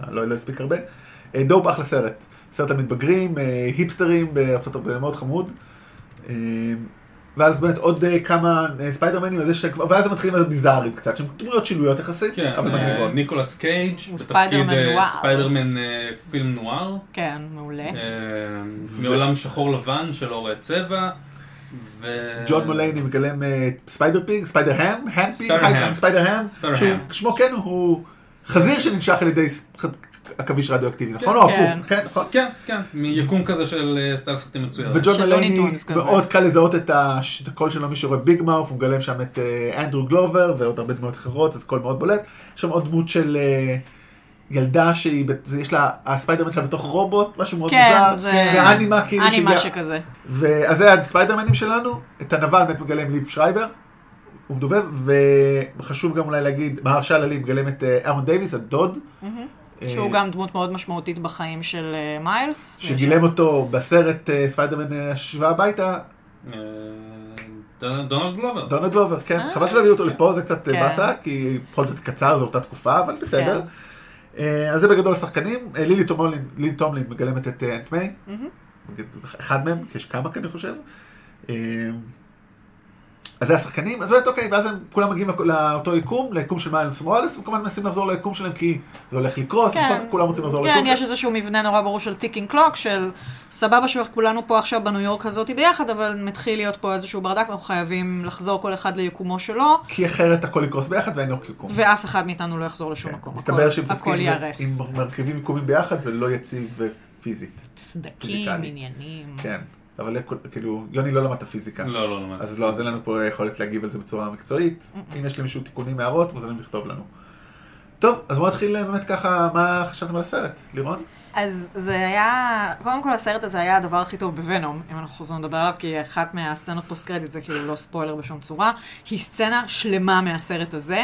לא, לא הספיק הרבה. אה, דופ אחלה סרט, סרט על מתבגרים, אה, היפסטרים בארצות הברית, מאוד חמוד. ואז באמת עוד אה, כמה אה, ספיידרמנים, ואז הם מתחילים להיות ביזאריים קצת, שהם דמויות שילויות יחסית, כן, אבל אה, מגניבות. ניקולס קייג' בתפקיד ספיידרמן פילם נואר. כן, מעולה. מעולם שחור לבן של אורי צבע. ו... ג'ון מולייני מגלם ספיידר פיג, ספיידר האם, האם פיג, ספיידר האם. ספיידר האם, ספיידר שהוא-. שמו כן הוא חזיר שננשך על ידי עכביש רדיואקטיבי, נכון? או הפוך, כן. כן, נכון? כן, כן, מיקום כזה של אה, סטייל סרטים מצוין. וג'ון של לוני מולייני, טונס כזה. מאוד קל לזהות את הקול שלו, מי שרואה ביג מאות', הוא מגלם שם את אה, אנדרו גלוברמן ועוד הרבה דמויות אחרות, אז קול מאוד בולט. יש שם עוד דמות של אה, ילדה שהיא, יש לה, הספיידרמן שלה בתוך רובוט, משהו מאוד כן, מוזר, זה- ואנימה כאילו, אנימה שכזה. ואז זה הספיידרמנים שלנו, את הנבל באמת מגלם ליב שרייבר, הוא מדובב, וחשוב גם אולי להגיד, מהרשלה עלי מגלם את אה, אהרון דייוויס, הדוד, אה, שהוא גם דמות מאוד משמעותית בחיים של אה, מיילס. שגילם אותו בסרט אה, ספיידרמן אה, השיבה הביתה, אה, דונלד גלובר. דונלד גלובר, כן, אה, חבל שלא הביאו אותו לפה, זה קצת אה, כן. באסה, כי בכל זאת קצר, זו אותה תקופה, אבל בסדר. כן. אה, אז זה בגדול השחקנים, אה, לילי טומלין, מגלמת את אה, Aunt May. אחד מהם, כי יש כמה כאן אני חושב. אז זה השחקנים, אז באמת אוקיי, ואז הם כולם מגיעים לאותו יקום, ליקום של מיילס מוראלס, וכמובן מנסים לחזור ליקום שלהם כי זה הולך לקרוס, כן. כולם רוצים לחזור כן, ליקום יש שלהם. איזשהו מבנה נורא ברור של ticking clock, של סבבה שכולנו פה עכשיו בניו יורק הזאת ביחד, אבל מתחיל להיות פה איזשהו ברדק, ואנחנו חייבים לחזור כל אחד ליקומו שלו, כי אחרת הכל יקרוס ביחד ואין לו יקום. ואף אחד מאיתנו לא יחזור לשום מקום. כן. מסתבר שאם הכל- תסכים, הכל ייהרס. אם מרכיבים יקומים ביחד זה לא יציב אה, פיזית. סדקים. עניינים. כן, אבל כאילו, יוני לא למד את הפיזיקה. לא, לא, לא. אז לא, אז אין לנו פה יכולת להגיב על זה בצורה מקצועית. אם יש למישהו תיקונים, הערות, מוזמנים לכתוב לנו. טוב, אז בואו נתחיל אה, באמת ככה, מה חשבתם על הסרט, לירון? אז זה היה, קודם כל הסרט הזה היה הדבר הכי טוב בוונום, אם אנחנו חוזרים לדבר עליו, כי אחת מהסצנות פוסט קרדיט זה כאילו לא ספוילר בשום צורה, היא סצנה שלמה מהסרט הזה,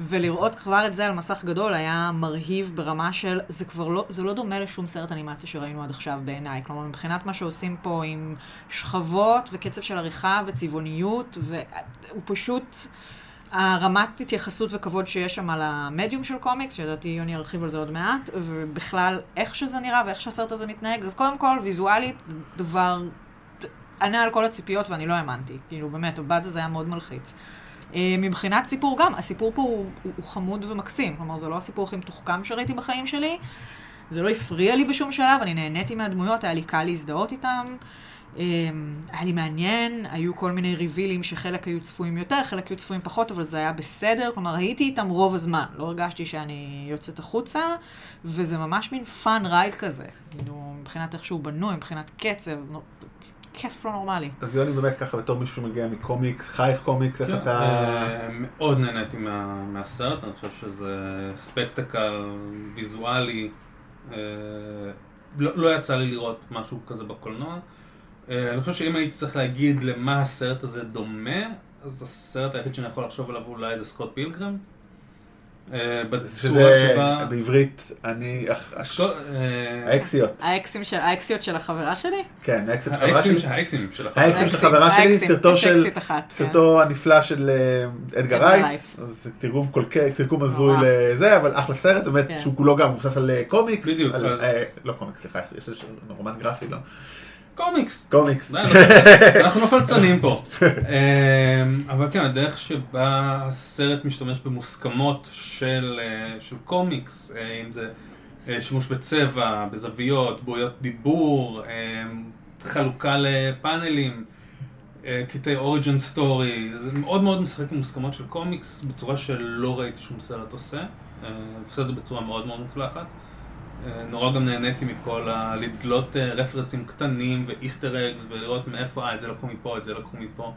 ולראות כבר את זה על מסך גדול היה מרהיב ברמה של, זה כבר לא, זה לא דומה לשום סרט אנימציה שראינו עד עכשיו בעיניי, כלומר מבחינת מה שעושים פה עם שכבות וקצב של עריכה וצבעוניות, והוא פשוט... הרמת התייחסות וכבוד שיש שם על המדיום של קומיקס, שלדעתי יוני ירחיב על זה עוד מעט, ובכלל איך שזה נראה ואיך שהסרט הזה מתנהג, אז קודם כל, ויזואלית זה דבר ענה על כל הציפיות ואני לא האמנתי. כאילו, באמת, הבאז הזה היה מאוד מלחיץ. אה, מבחינת סיפור גם, הסיפור פה הוא, הוא, הוא חמוד ומקסים. כלומר, זה לא הסיפור הכי מתוחכם שראיתי בחיים שלי. זה לא הפריע לי בשום שלב, אני נהניתי מהדמויות, היה לי קל להזדהות איתם. אה, היה לי מעניין, היו כל מיני reveal ים שחלק היו צפויים יותר, חלק היו צפויים פחות, אבל זה היה בסדר. כלומר, הייתי איתם רוב הזמן. לא הרגשתי שאני יוצאת החוצה, וזה ממש מין fun ride כזה. כאילו, מבחינת איך שהוא בנוי, מבחינת קצב, כיף לא נורמלי. אז יוני באמת ככה בתור מישהו שמגיע מקומיקס, חייך קומיקס, איך כן, אתה... אה, מאוד נהניתי מה- מהסרט, אני חושב שזה ספקטקל ויזואלי. אה, לא לא יצא לי לראות משהו כזה בקולנוע. אה, אני חושב שאם הייתי צריך להגיד למה הסרט הזה דומה, אז הסרט היחיד שאני יכול לחשוב עליו אולי זה סקוט פילגרם. אה, בצורה שבה... בעברית, אני... אה, האקסיות. האקסים של, האקסיות של החברה שלי? כן, האקסיות של חברה האקסים שלי. של- האקסים של החברה. שלי, האקסים, סרטו של... כן. סרטו הנפלא של אה, אדגר רייט, זה תרגום קולקי, תרגום הזוי. לזה, אבל אחלה סרט, באמת, כן. שהוא כולו גם מבוסס על קומיקס. בדיוק, לא קומיקס, סליחה, יש איזה רומן גרפי, לא? קומיקס. קומיקס. *laughs* אנחנו לא פלצנים פה. *laughs* אמ, אבל כן, הדרך שבה הסרט משתמש במוסכמות של, אה, של קומיקס, אה, אם זה אה, שימוש בצבע, בזוויות, בועיות דיבור, אמ, חלוקה לפאנלים, קטעי origin story, זה מאוד מאוד משחק עם מוסכמות של קומיקס בצורה שלא ראיתי שום סרט עושה. עושה את זה בצורה מאוד מאוד מוצלחת. אה, נורא גם נהניתי מכל ה... לדלות אה, רפרנסים קטנים ו Easter eggs ולראות מאיפה, אה, את זה לקחו מפה, את זה לקחו מפה.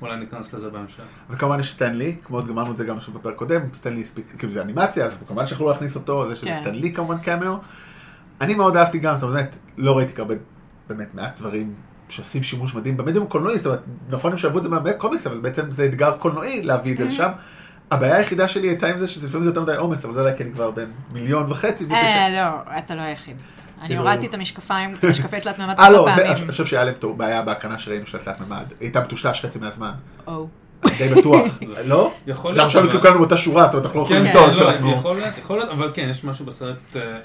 אולי ניכנס לזה בהמשך. וכמובן יש סטן לי, כמו אמרנו את זה גם עכשיו בפרק קודם, סטן לי הספיק, כאילו זה אנימציה, אז כמובן שיכולו להכניס אותו, זה שזה כן. סטן לי כמובן קאמיו. אני מאוד אהבתי גם, זאת אומרת, לא ראיתי הרבה, באמת מעט דברים שעושים שימוש מדהים במדיום הקולנועי, זאת אומרת, נכון הם שאהבו את זה מהקומיקס, אבל בעצם זה אתגר קולנועי להביא את זה לשם. הבעיה היחידה שלי הייתה עם זה שלפעמים זה יותר מדי עומס, אבל זה אולי כי אני כבר בן מיליון וחצי, אה, לא, אתה לא היחיד. אני כאילו- הורדתי את המשקפיים, את *laughs* המשקפי תלת מימד אה כמה לא, זה- פעמים. אני חושב שהיה להם טוב, בעיה בהקרנה שראינו של התלת מימד, היא הייתה מטושטש חצי מהזמן, די בטוח, *laughs* לא? יכול גם להיות, עכשיו כאילו כולנו באותה שורה, זאת אומרת אנחנו לא יכולים כן, לטעות, כן, לא, יכול להיות, יכול להיות, אבל כן, יש משהו בסרט... אה,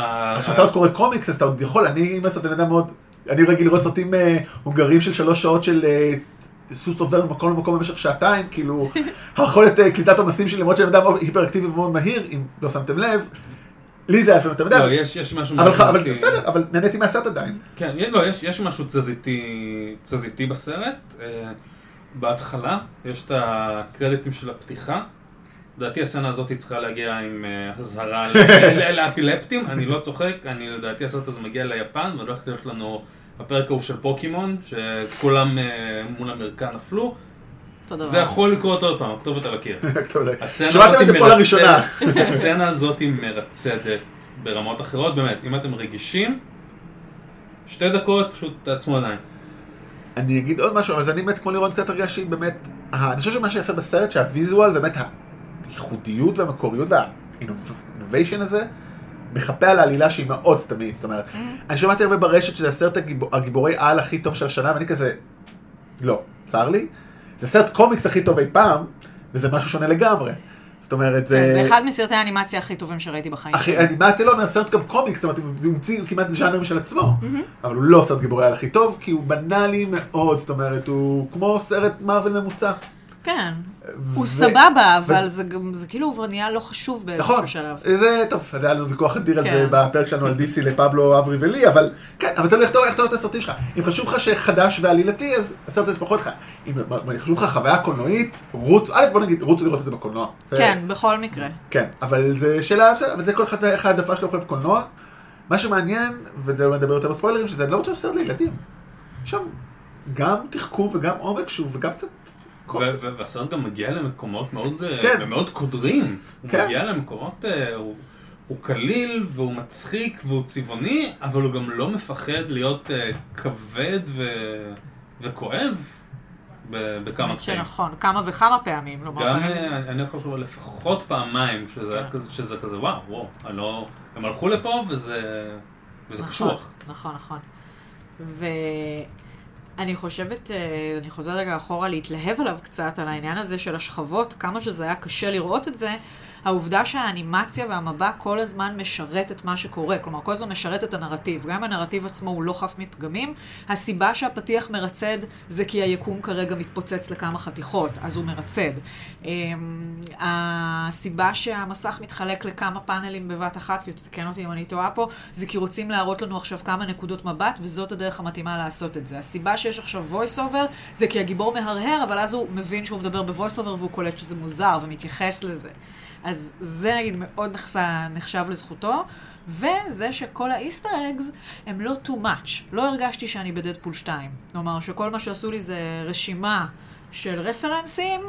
ה- כשאתה עוד קורא קומיקס, אז אתה עוד יכול, אני מסת בן אדם מאוד, אני רגיל לראות סרטים אה, הונגרים של שלוש שעות של אה, סוס עובר ממקום למקום במשך שעתיים, כאילו, *laughs* היכולת אה, קליטת עומסים שלי, למרות שאני אדם היפראקטיבי ומאוד מהיר, אם לא שמתם לב, לי זה היה לפעמים יותר לא, מדי, יש יש משהו... אבל אבל מהותי. בסדר, אבל נהניתי מהסרט עדיין. כן, לא, יש, יש משהו תזזיתי, תזזיתי בסרט. אה, בהתחלה יש את הקרדיטים של הפתיחה. לדעתי הסצנה הזאת צריכה להגיע עם אה, אזהרה *laughs* לאפילפטים, אני לא צוחק, אני לדעתי הסרט הזה מגיע ליפן, והולך להיות לנו הפרק ההוא של פוקימון, שכולם אה, מול המרקע נפלו. זה יכול לקרות עוד פעם, *laughs* הכתובת על הקיר. הסצנה שמעתם הזאת את זה היא פה לראשונה. מרצדת, *laughs* הסצנה *laughs* הזאת היא מרצדת ברמות אחרות, באמת, אם אתם רגישים, שתי דקות, פשוט תעצמו עיניים. אני אגיד עוד משהו, זה אני באמת כמו לירון קצת הרגשתי באמת, אני חושב שמה שיפה בסרט שהוויזואל באמת הייחודיות והמקוריות והאינוביישן הזה מחפה על העלילה שהיא מאוד סתמית, זאת אומרת, אני שמעתי הרבה ברשת שזה הסרט הגיבור, הגיבורי על הכי טוב של השנה ואני כזה, לא, צר לי, זה סרט קומיקס הכי טוב אי פעם, וזה משהו שונה לגמרי, זאת אומרת, כן, זה אחד מסרטי האנימציה הכי טובים שראיתי בחיים. אחי, שלי. אנימציה לא אומר סרט גם קומיקס, זאת אומרת, הוא המציא כמעט ז'אנר משל עצמו, אבל הוא לא סרט גיבורי על הכי טוב, כי הוא בנאלי מאוד, זאת אומרת, הוא כמו סרט מארוול ממוצע. כן. ו- הוא סבבה, ו- אבל זה גם, זה כאילו כבר נהיה לא חשוב נכון, באיזשהו שלב. זה טוב, היה לנו ויכוח אדיר על כן. זה בפרק שלנו על DC לפבלו אברי ולי, אבל כן, אבל תלוי איך אתה רואה את הסרטים שלך. אם חשוב לך שחדש ועלילתי, אז הסרט הזה פחות לך. אם חשוב לך חוויה קולנועית, רוץ, א' בוא נגיד, רוצו לראות את זה בקולנוע. זה- כן, בכל מקרה. כן, אבל זה שאלה, בסדר, אבל זה כל אחד איך העדפה שלו אוהב קולנוע. מה שמעניין, וזה אולי נדבר יותר בספוילרים, שזה לא בטוח סרט לילדים. שם גם תחכום וגם עומק שוב, וגם קצת... והסרט גם מגיע למקומות מאוד, אה, כן. מאוד קודרים. הוא כן. מגיע למקומות, אה, הוא, הוא קליל והוא מצחיק והוא צבעוני, אבל הוא גם לא מפחד להיות אה, כבד ו- וכואב בכמה קטעים. שנכון, כמה וכמה פעמים. גם פעמים- אני- על לפחות פעמיים שזה כן. כזה, שזה כזה וואו, וואו, לא... הם הלכו לפה וזה... וזה נכון, קשוח. נכון, נכון. ואני חושבת, אה, אני חוזרת רגע אחורה להתלהב עליו קצת, על העניין הזה של השכבות, כמה שזה היה קשה לראות את זה. העובדה שהאנימציה והמבע כל הזמן משרת את מה שקורה, כלומר, כל הזמן משרת את הנרטיב. גם אם הנרטיב עצמו הוא לא חף מפגמים, הסיבה שהפתיח מרצד זה כי היקום כרגע מתפוצץ לכמה חתיכות, אז הוא מרצד. אמ, הסיבה שהמסך מתחלק לכמה פאנלים בבת אחת, כי תתקן אותי אם אני טועה פה, זה כי רוצים להראות לנו עכשיו כמה נקודות מבט, וזאת הדרך המתאימה לעשות את זה. הסיבה שיש עכשיו voice over, זה כי הגיבור מהרהר, אבל אז הוא מבין שהוא מדבר ב-voice over והוא קולט שזה מוזר ומתייחס לזה. אז זה נגיד מאוד נחשב, נחשב לזכותו. וזה שכל האיסטר אגס הם לא too much. לא הרגשתי שאני בדדפול 2. כלומר, שכל מה שעשו לי זה רשימה של רפרנסים,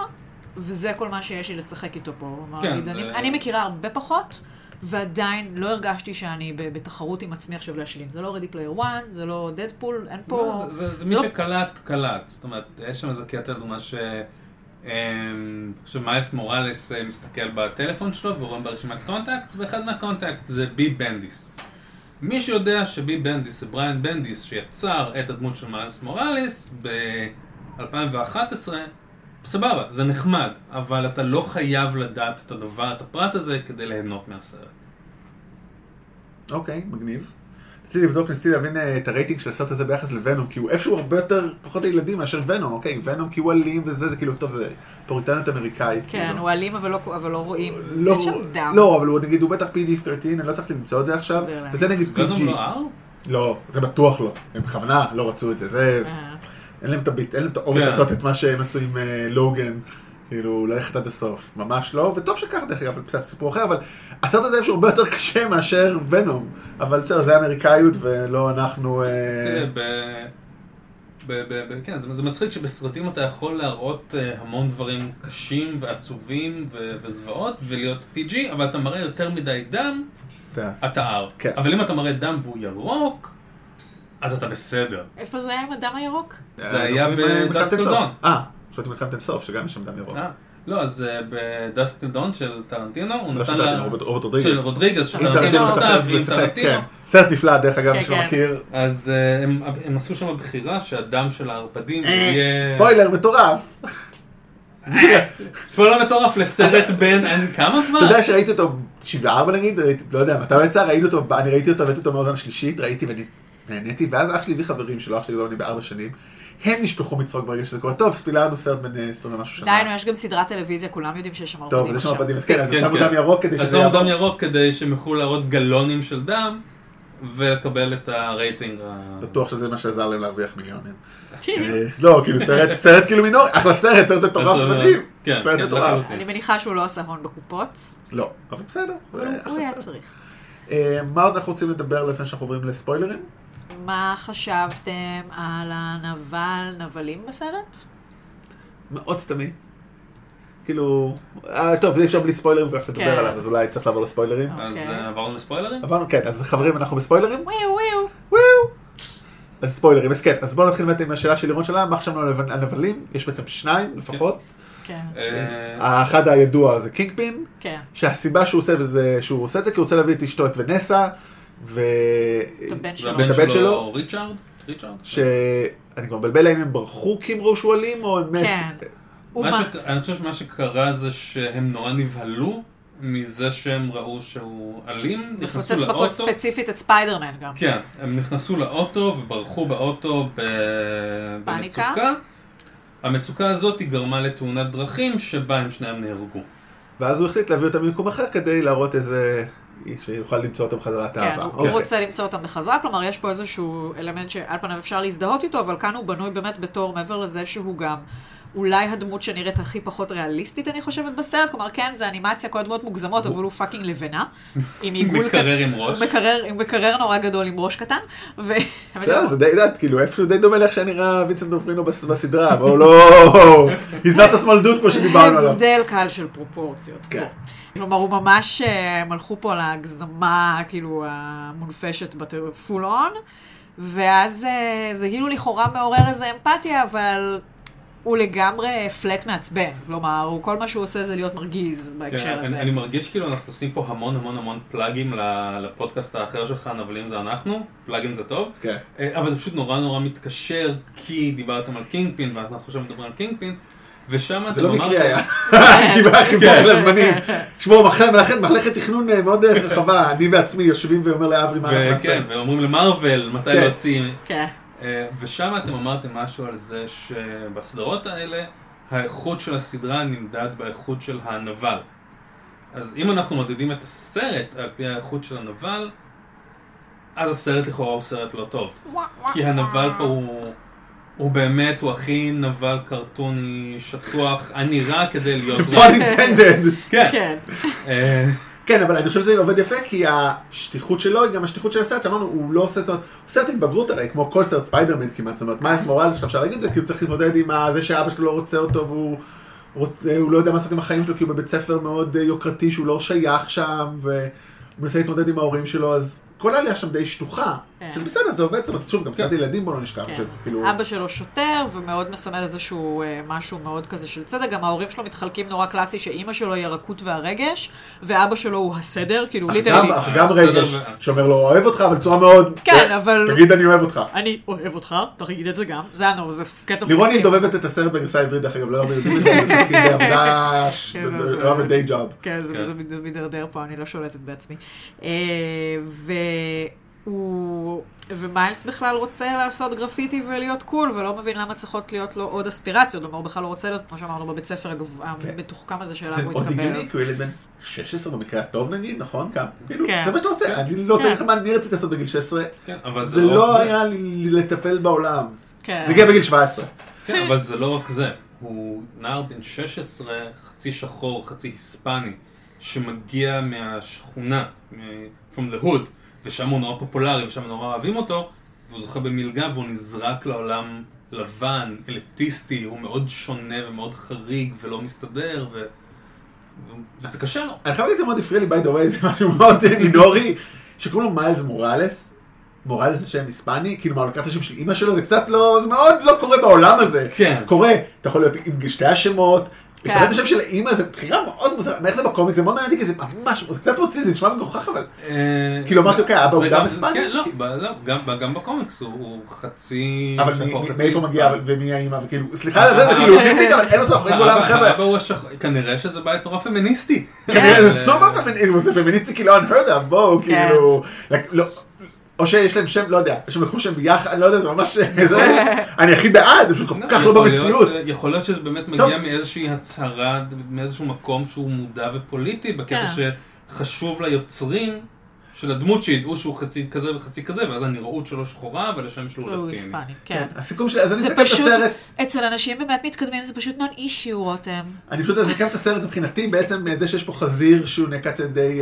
וזה כל מה שיש לי לשחק איתו פה. כלומר, כן, זה- אני, אני מכירה הרבה פחות, ועדיין לא הרגשתי שאני בתחרות עם עצמי עכשיו להשלים. זה לא Ready Player One, זה לא דדפול, אין פה... לא, זה- זה- זה מי לא- שקלט, קלט. זאת אומרת, יש שם איזה קטע, לדוגמה, ש... אמ, שמיילס מוראלס אה, מסתכל בטלפון שלו ורואה ברשימת contact, ואחד מהקונטקט זה בי בנדיס. מי שיודע שבי בנדיס זה בריאן בנדיס שיצר את הדמות של מיילס מוראלס ב-2011, סבבה, זה נחמד, אבל אתה לא חייב לדעת את הדבר, את הפרט הזה, כדי ליהנות מהסרט. אוקיי, מגניב. רציתי לבדוק, ניסיתי להבין אה, את הרייטינג של הסרט הזה ביחס לוונום, כי הוא איפשהו הרבה יותר פחות לילדים מאשר ונום, אוקיי, ונום כי הוא אלים וזה, זה כאילו, טוב, זה פוריטניות אמריקאית. כן, כאילו. הוא אלים אבל לא, אבל לא רואים. לא, אין שם דם. לא, אבל הוא נגיד, הוא בטח PD-13, אני לא צריך למצוא את זה עכשיו. וזה נגיד ונום PG. לא R? לא, זה בטוח לא, הם בכוונה לא רצו את זה, זה, אה. אין להם את הביט, אין להם את האומץ כן. לעשות את מה שהם עשו עם אה, לוגן, כאילו, ללכת עד הסוף, ממש לא, וטוב שכך דרך אגב, אבל בסדר, סיפור אחר, אבל הסרט הזה איפשהו הרבה יותר קשה מאשר ונום, אבל בסדר, זה אמריקאיות ולא אנחנו... אה, תראה, ב... ב, ב, ב, כן, זה, זה מצחיק שבסרטים אתה יכול להראות uh, המון דברים קשים ועצובים ו, וזוועות ולהיות PG, אבל אתה מראה יותר מדי דם, אתה- אתה R. כן. אבל אם אתה מראה דם והוא ירוק, אז אתה בסדר. איפה זה היה עם הדם הירוק? זה היה דוקטורים, אה, אה, חשבתי מלחמת אינסוף, שגם יש שם דם ירוק. אה, לא, אז uh, בדסק דון של טרנטינו, הוא לא נתן לה... רוברט- רודריגז. של רודריגז, שטרנטינו משחק עם טרנטינו. כן. סרט נפלא, דרך אגב, כן, מי שלא כן. מכיר. אז uh, הם, עשו שם בחירה שהדם של הערפדים אה, יהיה... ספוילר מטורף. *laughs* ספוילר מטורף לסרט בן, אין כמה כבר? אתה יודע שראיתי אותו 74 נגיד, לא יודע מתי הוא יצא, ראיתי אותו, אני ראיתי אותו והבאתי אותו מהאוזן השלישית, ראיתי ונהניתי, ואז אח שלי הביא חברים שלו, אח שלי גדול ממני בארבע שנים, הם נשפכו מצחוק ברגע שזה קורה, טוב, ספילרנו סרט בן אה, 20 ומשהו שנה. די, נו, יש גם סדרת טלוויזיה, כולם יודעים שיש שם ערפדים טוב, יש שם. ערפדים, אז כן, אז כן, שמו כן. דם ירוק כדי אז שזה שמו יעבור. דם ירוק כדי שהם יוכלו להראות גלונים של דם ולקבל את הרייטינג. בטוח שזה מה שעזר להם להרוויח מיליונים. אה, לא, כאילו סרט, סרט כאילו מינורי, אחלה סרט, סרט מטורף סרט- מדהים. כן, סרט כן, מטורף. אני מניחה שהוא לא עשה הון בקופות, לא, אבל בסדר. הוא- הוא היה. צריך. אה, מה עוד אנחנו רוצים לדבר לפני שאנחנו עוברים לספוילרים? מה חשבתם על הנבל נבלים בסרט? מאוד סתמי. כאילו, אה, טוב, אי אפשר בלי ספוילרים כל כך לדבר כן. עליו, אז אולי צריך לעבור לספוילרים. אז אוקיי. אה, עברנו לספוילרים? עברנו, כן, אז חברים, אנחנו בספוילרים? וויו וויו. וואו! אז ספוילרים, אז כן, אז בואו נתחיל באמת עם השאלה של לירון שלה, מה חשבנו על הנב- הנבלים? יש בעצם שניים לפחות. כן, אה, האחד הידוע זה קינג פין, כן. שהסיבה שהוא עושה את זה, שהוא עושה את זה כי הוא רוצה להביא את אשתו את ונסה, ו... את הבן שלו. ואת הבן שלו, ריצ'ארד? ריצ'ארד? שאני כבר מבלבל האם הם ברחו כי הם ראו שהוא אלים, או הם... כן. ש- אני חושב שמה שקרה זה שהם נורא נבהלו מזה שהם ראו שהוא אלים, נכנסו מפוצץ מכות לאוטו. ספציפית את ספיידרמן גם. כן, הם נכנסו לאוטו וברחו באוטו ב... במצוקה. המצוקה הזאת היא גרמה לתאונת דרכים שבה הם שניהם נהרגו. ואז הוא החליט להביא אותם ממקום אחר כדי להראות איזה... שיוכל למצוא אותם חזרה את כן, האהבה. הוא- אוקיי. הוא רוצה למצוא אותם בחזרה, כלומר יש פה איזשהו אלמנט שעל פניו אפשר להזדהות איתו, אבל כאן הוא בנוי באמת בתור, מעבר לזה שהוא גם אולי הדמות שנראית הכי פחות ריאליסטית, אני חושבת, בסרט, כלומר כן, זה אנימציה, כל הדמות מוגזמות, אבל הוא fucking לבנה, עם עיגול מקרר עם ראש. הוא מקרר, הוא מקרר נורא גדול עם ראש קטן, ו... בסדר, זה די יודעת, כאילו איפשהו די דומה לאיך שנראה וינסנט ד'אונופריו בס- בסדרה, בואו לא... He's not a small dude כמו שדיברנו עליו. הבדל קל של פרופורציות. כן. כלומר, הוא ממש, אה, הם הלכו פה על ההגזמה, כאילו, המונפשת ב full on, ואז אה, זה כאילו לכאורה מעורר איזה אמפתיה, אבל הוא לגמרי flat מעצבן. כלומר, הוא, כל מה שהוא עושה זה להיות מרגיז בהקשר כן, הזה. אני, אני מרגיש כאילו אנחנו עושים פה המון המון המון plug ים ל- לפודקאסט האחר שלך, נבלים זה אנחנו, plug ים זה טוב, כן. אה, אבל זה פשוט נורא נורא מתקשר, כי דיברתם על קינג פין, ואנחנו עכשיו מדברים על קינג פין, ושם זה אתם לא מקרי אמרתם, היה, *laughs* כי היה חיבור כן. לזמנים. שמעו, מחלקת תכנון אה, מאוד אה, רחבה, אני ועצמי יושבים ואומר לאברי מה אנחנו נעשה. ואומרים למרוויל מתי כן. להוציא. כן. אה, ושם אתם אמרתם משהו על זה שבסדרות האלה, האיכות של הסדרה נמדד באיכות של הנבל. אז אם אנחנו מודדים את הסרט על פי האיכות של הנבל, אז הסרט לכאורה הוא סרט לא טוב. כי הנבל פה הוא, הוא באמת, הוא הכי נבל קרטוני, שטוח, הנראה כדי להיות פון אינטנדד. כן. כן. אבל אני חושב שזה עובד יפה, כי השטיחות שלו היא גם השטיחות של הסרט, שאמרנו, הוא לא עושה, זאת אומרת, הוא סרט התבגרות הרי, כמו כל סרט ספיידרמן כמעט, זאת אומרת, מיילס מוראלס, אפשר להגיד את זה, כי הוא צריך להתמודד עם זה שאבא שלו לא רוצה אותו, והוא רוצה, הוא לא יודע מה לעשות עם החיים שלו, כי הוא בבית ספר מאוד אה, יוקרתי, שהוא לא שייך שם, והוא מנסה להתמודד עם ההורים שלו, אז כל העלייה שם די שטוחה, כן. שזה בסדר, זה עובד, זאת אומרת, שוב, גם סרט ילדים בוא לא נשכח, כן. כאילו, אבא שלו שוטר, ומאוד מסמל איזשהו אה, משהו מאוד כזה של צדק. גם ההורים שלו מתחלקים נורא קלאסי, שאימא שלו היא הרכות והרגש, ואבא שלו הוא הסדר, כאילו אך ליטרלי. גם- אך גם רגש, שאומר לו, אוהב אותך, אבל בצורה מאוד, כן, אבל- תגיד אני אוהב אותך. אני אוהב אותך, תגיד את זה גם. זה הנו, זה קטע לירוני מקסים. דובבת את הסרט בגרסה העברית, דרך אגב, לא הרבה יודעים את זה, *laughs* עבודה, כן, לא הרבה די ג'וב. כן, זה- כן. זה זה מידרדר פה, אני לא שולטת בעצמי. אה, והוא... ומיילס בכלל רוצה לעשות גרפיטי ולהיות קול, ולא מבין למה צריכות להיות לו עוד אספירציות. כלומר, הוא בכלל לא רוצה להיות, כמו שאמרנו, בבית ספר המתוחכם הזה שאליו זה הוא עוד התקבל. הגיוני, כי הוא ילד בן 16 במקרה הטוב נגיד, נכון? כאילו, כן. זה מה שאתה רוצה, אני לא כן. צריך מה אני רציתי לעשות בגיל 16, כן, זה לא לא היה לי לטפל בעולם. כן. זה הגיע בגיל 17. כן, אבל זה לא רק זה. הוא נער בן 16, חצי שחור, חצי היספני, שמגיע מהשכונה, from the hood, ושם הוא נורא פופולרי, ושם נורא אוהבים אותו, והוא זוכה במלגה, והוא נזרק לעולם לבן, אליטיסטי, הוא מאוד שונה ומאוד חריג ולא מסתדר, ו... וזה קשה לו. אני חייב להגיד, זה מאוד הפריע לי, by the way, זה משהו מאוד מינורי, שקוראים לו מיילס מוראלס. מוראלס זה שם היספני, כאילו מה, הוא לקח את השם של אימא שלו, זה קצת לא, זה מאוד לא קורה בעולם הזה. כן. קורה, אתה יכול להיות עם שתי השמות. לקבל את השם של אימא זה בחירה מאוד מוזרה, מאיך זה בקומיקס, זה מאוד מעניין אותי, כי זה ממש, זה קצת מוציא, זה נשמע מגוחך, אבל... אה, כאילו, אמרתי, אוקיי, אבא הוא גם היספני? כן, לא, לא, גם- בקומיקס הוא- חצי... אבל מאיפה. מגיע, ומי האימא, וכאילו, סליחה על זה, זה כאילו, אבל אין לו אין בעולם, חבר'ה. האבא הוא השח... כנראה שזה בית נורא פמיניסטי. כנראה זה סופר פמיניסטי, זה פמיניסטי כאילו unheard of, בואו, כן. כאילו, לא, או שיש להם שם, לא יודע, יש להם לקחו שם ביחד, אני לא יודע, זה ממש, זה, אני הכי בעד, זה פשוט כל כך לא יכול להיות- במציאות. יכול להיות שזה באמת. מגיע מאיזושהי הצהרה, מאיזשהו מקום שהוא מודע ופוליטי, בקטע כן. שחשוב ליוצרים של הדמות שידעו שהוא חצי כזה וחצי כזה, ואז הנראות שלו שחורה, אבל השם שלו הוא לטיני. היספני, כן, כן. הסיכום שלי, אז אני אסכם את פשוט, הסרט, אצל אנשים באמת מתקדמים זה פשוט נון אישיו, רותם. אני פשוט אסכם את הסרט מבחינתי, בעצם אה, זה שיש פה חזיר שהוא נעקץ על ידי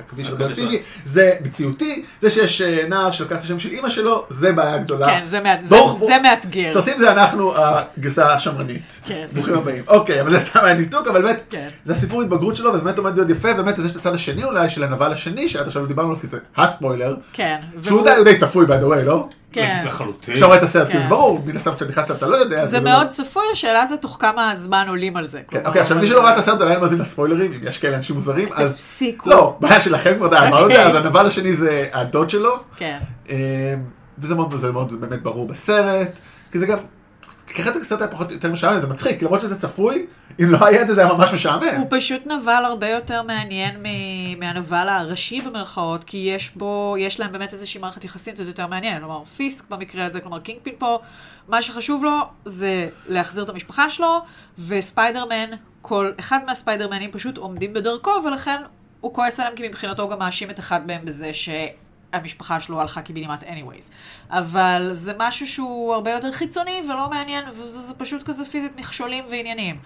הכביש הרדיואקטיבי, זה מציאותי, זה שיש אה, נער שלקח את השם של אימא שלו, זה בעיה גדולה. כן, זה מאת- זה- ברוך- זה מאתגר. סרטים זה אנחנו הגרסה השמרנית. כן. ברוכים הבאים. אוקיי, אבל זה סתם היה ניתוק, אבל באמת, כן. זה הסיפור התבגרות שלו, וזה באמת עומד להיות יפה, באמת, יש את הצד השני אולי של הנבל השני, שעד עכשיו לא דיברנו עליו, כי זה הספוילר, כן. שהוא והוא- די- צפוי, by the way, לא? כן. לחלוטין. כשאתה רואה את הסרט, כן. כאילו זה ברור, מן הסתם כשאתה נכנס אליו אתה לא יודע. זה מאוד צפוי, השאלה זה תוך כמה זמן עולים על זה. כן, אוקיי, עכשיו מי שלא ראה את הסרט עדיין מאזין לספוילרים, אם יש כאלה אנשים מוזרים, אז... תפסיקו. לא, בעיה שלכם כבר די, אמרנו את זה, אוקיי. אז הנבל השני זה הדוד שלו, כן. אה, וזה מאוד מאוד באמת ברור בסרט, כי זה גם, ככה הסרט היה פחות יותר משעמם, זה מצחיק, למרות שזה צפוי, אם לא היה את זה זה היה ממש משעמם. הוא פשוט נבל הרבה יותר מעניין מהנבל הראשי במרכאות, כי יש בו, יש להם באמת איזושהי מערכת יחסים קצת יותר מעניינת. כלומר, פיסק במקרה הזה, כלומר קינגפין פה, מה שחשוב לו זה להחזיר את המשפחה שלו, וספיידרמן, כל אחד מהספיידרמנים פשוט עומדים בדרכו, ולכן הוא כועס עליהם, כי מבחינתו הוא גם מאשים את אחד מהם בזה ש... המשפחה שלו הלכה קיבינימט anyways. אבל זה משהו שהוא הרבה יותר חיצוני ולא מעניין, וזה זה פשוט כזה פיזית מכשולים ועניינים.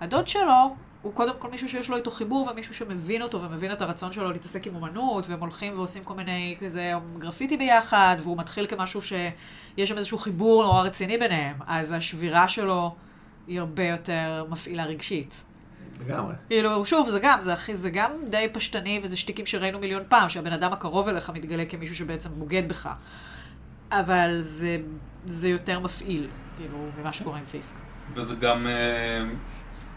הדוד שלו הוא קודם כל מישהו שיש לו איתו חיבור ומישהו שמבין אותו ומבין את הרצון שלו להתעסק עם אומנות, והם הולכים ועושים כל מיני כזה גרפיטי ביחד, והוא מתחיל כמשהו שיש שם איזשהו חיבור נורא רציני ביניהם, אז השבירה שלו היא הרבה יותר מפעילה רגשית. לגמרי. כאילו, שוב, זה גם, זה, הכי- זה גם די פשטני, וזה שטיקים שראינו מיליון פעם, שהבן אדם הקרוב אליך מתגלה כמישהו שבעצם בוגד בך. אבל זה, זה יותר מפעיל, כאילו, ממה שקורה עם פיסק. וזה גם, אה,